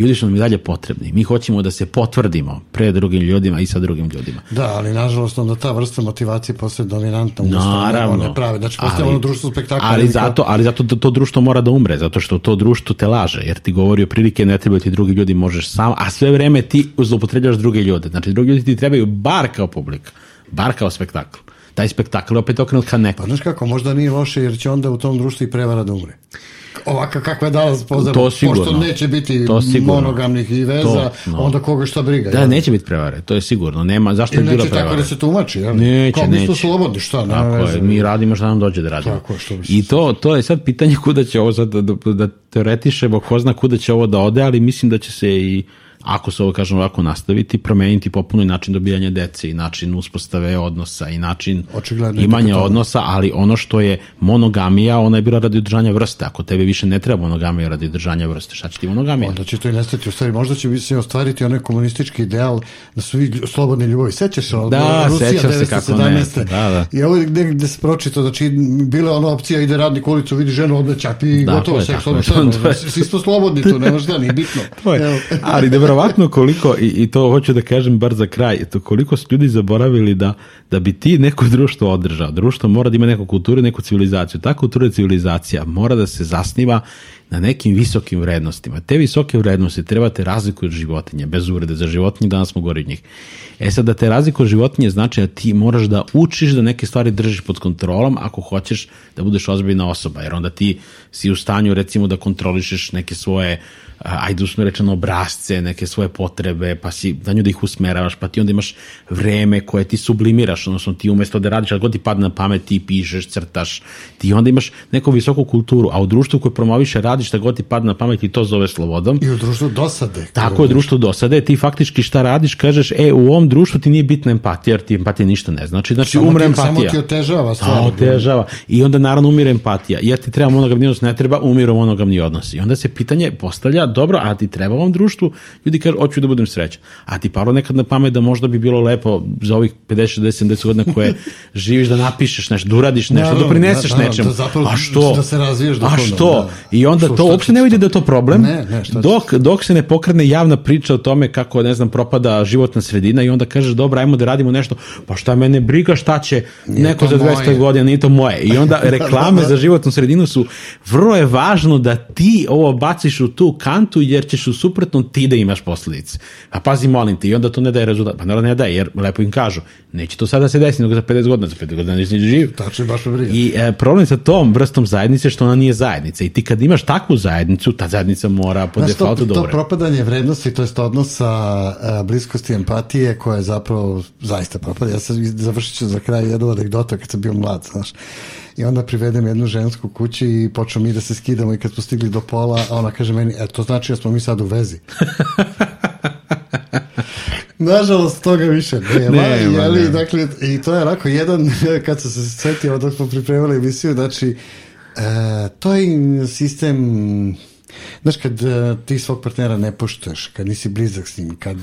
ljudi su nam i dalje potrebni. Mi hoćemo da se potvrdimo pre drugim ljudima i sa drugim ljudima. Da, ali nažalost onda ta vrsta motivacije postaje dominantna. Naravno. Ne pravi. Znači postaje ono društvo spektakla. Ali zato, ali zato to, to društvo mora da umre, zato što to društvo te laže, jer ti govori o prilike ne trebaju ti drugi ljudi, možeš sam, a sve vreme ti zloupotrebljaš druge ljude. Znači drugi ljudi ti trebaju bar kao publika, bar kao spektakl taj spektakl opet okrenut ka nekom. Pa znaš kako, možda nije loše jer će onda u tom društvu i prevara da umre ovako kakva je danas pozor, to sigurno. pošto neće biti to monogamnih i veza, to, no. onda koga šta briga. Da, neće biti prevare, to je sigurno. Nema, zašto je bila prevara? tako da se tumači, jel? Neće, Kao neće. slobodni, šta? Tako je, mi radimo šta nam dođe da radimo. Tako, što I to, to je sad pitanje kuda će ovo sad da, da, da teoretišemo, ko zna kuda će ovo da ode, ali mislim da će se i ako se ovo kažem ovako nastaviti, promeniti popuno i način dobijanja dece i način uspostave odnosa i način Očigledno imanja odnosa, ali ono što je monogamija, ona je bila radi održanja vrste. Ako tebe više ne treba monogamija radi održanja vrste, šta će ti monogamija? Onda će to i nestati. U stvari, možda će se ostvariti onaj komunistički ideal da su vi slobodni ljubavi. Sećaš se? Da, Rusija sećam se kako ne. Da, da. I ovo gde, gde se pročito, znači, bila ona opcija, ide radnik ulicu, vidi ženu, odlećak i dakle, gotovo, seks, svi smo slobodni tu, ne možda, ni bitno. ali verovatno koliko, i, i to hoću da kažem bar za kraj, to koliko su ljudi zaboravili da, da bi ti neko društvo održao. Društvo mora da ima neku kulturu, neku civilizaciju. Ta kultura i civilizacija mora da se zasniva na nekim visokim vrednostima. Te visoke vrednosti trebate razliku od životinje, bez urede za životinje, danas smo gori od njih. E sad da te razliku od životinje znači da ti moraš da učiš da neke stvari držiš pod kontrolom ako hoćeš da budeš ozbiljna osoba, jer onda ti si u stanju recimo da kontrolišeš neke svoje ajde usno rečeno obrazce, neke svoje potrebe, pa si da nju da ih usmeravaš, pa ti onda imaš vreme koje ti sublimiraš, odnosno ti umesto da radiš, god ti padne na pamet, ti pišeš, crtaš, ti onda imaš neku visoku kulturu, a u društvu koje promoviše radiš šta god ti padne na pamet i to zove slobodom. I u društvu dosade. Tako je, društvo dosade, ti faktički šta radiš, kažeš, e, u ovom društvu ti nije bitna empatija, jer ti empatija ništa ne znači, znači samo umre ti, empatija. Samo ti otežava stvar. Samo otežava. I onda naravno umire empatija. Jer ti treba monogamni odnos, ne treba, umiru monogamni odnos. I onda se pitanje postavlja, dobro, a ti treba ovom društvu, ljudi kažu, hoću da budem srećan. A ti palo nekad na pamet da možda bi bilo lepo za ovih 50, 60, 70 godina koje živiš da napišeš nešto, da uradiš nešto, da doprineseš da, nečemu. Da, zapravo, a što? Da se razviješ A što? Da. I onda što, to uopšte ne vidi da je to problem. Ne, ne, što dok, dok se ne pokrene javna priča o tome kako, ne znam, propada životna sredina i onda kažeš, dobro, ajmo da radimo nešto, pa šta mene briga, šta će nije neko za 200 moje. godina, nije to moje. I onda reklame za životnu sredinu su, vrlo je važno da ti ovo baciš u tu kantu, jer ćeš u suprotnom ti da imaš posledice. A pazi, molim te, i onda to ne daje rezultat. Pa naravno ne daje, jer lepo im kažu, neće to sada se desiti, nego za 50 godina, za 50 godina nisi živ. Tačno, baš me briga. I e, problem sa tom vrstom zajednice što ona nije zajednica. I ti kad imaš takvu zajednicu, ta zajednica mora po Znaš, defaultu dobro. To propadanje vrednosti, to je odnosa a, bliskosti empatije, koja je zapravo zaista propada. Ja sam završit ću za kraj jednu anegdotu kad sam bio mlad, znaš. I onda privedem jednu žensku kući i počnemo mi da se skidamo i kad smo stigli do pola, a ona kaže meni, e, to znači da smo mi sad u vezi. Nažalost, toga više nema. nema jeli, ne. dakle, I to je onako jedan, kad sam se setio dok smo pripremali emisiju, znači, e, to je sistem Znaš, kad uh, ti svog partnera ne poštuješ, kad nisi blizak s njim, kad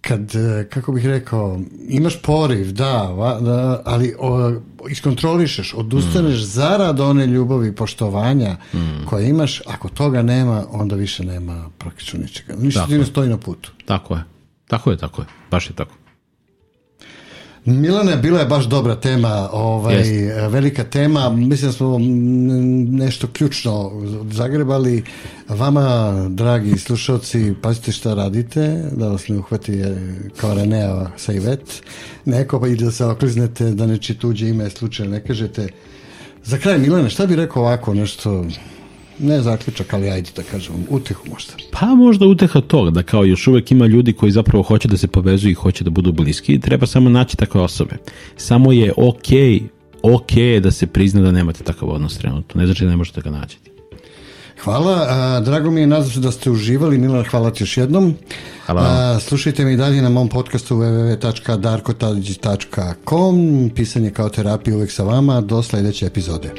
kad, e, kako bih rekao, imaš poriv, da, da ali o, iskontrolišeš, odustaneš mm. zarad one ljubavi i poštovanja mm. koje imaš, ako toga nema, onda više nema praktično ničega. Ništa ti ne stoji na putu. Tako je, tako je, tako je, baš je tako. Milane, bila je baš dobra tema, ovaj, velika tema, mislim da smo nešto ključno zagrebali. Vama, dragi slušalci, pazite šta radite, da vas ne uhvati kao Renea sa Ivet, neko pa i da se okliznete, da neći tuđe ime slučajno ne kažete. Za kraj, Milane, šta bi rekao ovako nešto ne zaključak, ali ajde da kažem, utehu možda. Pa možda uteha tog, da kao još uvek ima ljudi koji zapravo hoće da se povezuju i hoće da budu bliski, treba samo naći takve osobe. Samo je okej, okay, okej okay da se prizna da nemate takav odnos trenutno, ne znači da ne možete ga naći. Hvala, a, drago mi je, nadam se da ste uživali, Milan, hvala ti još jednom. Hvala. A, slušajte mi dalje na mom podcastu www.darkotadić.com, pisanje kao terapija uvek sa vama, do sledeće epizode.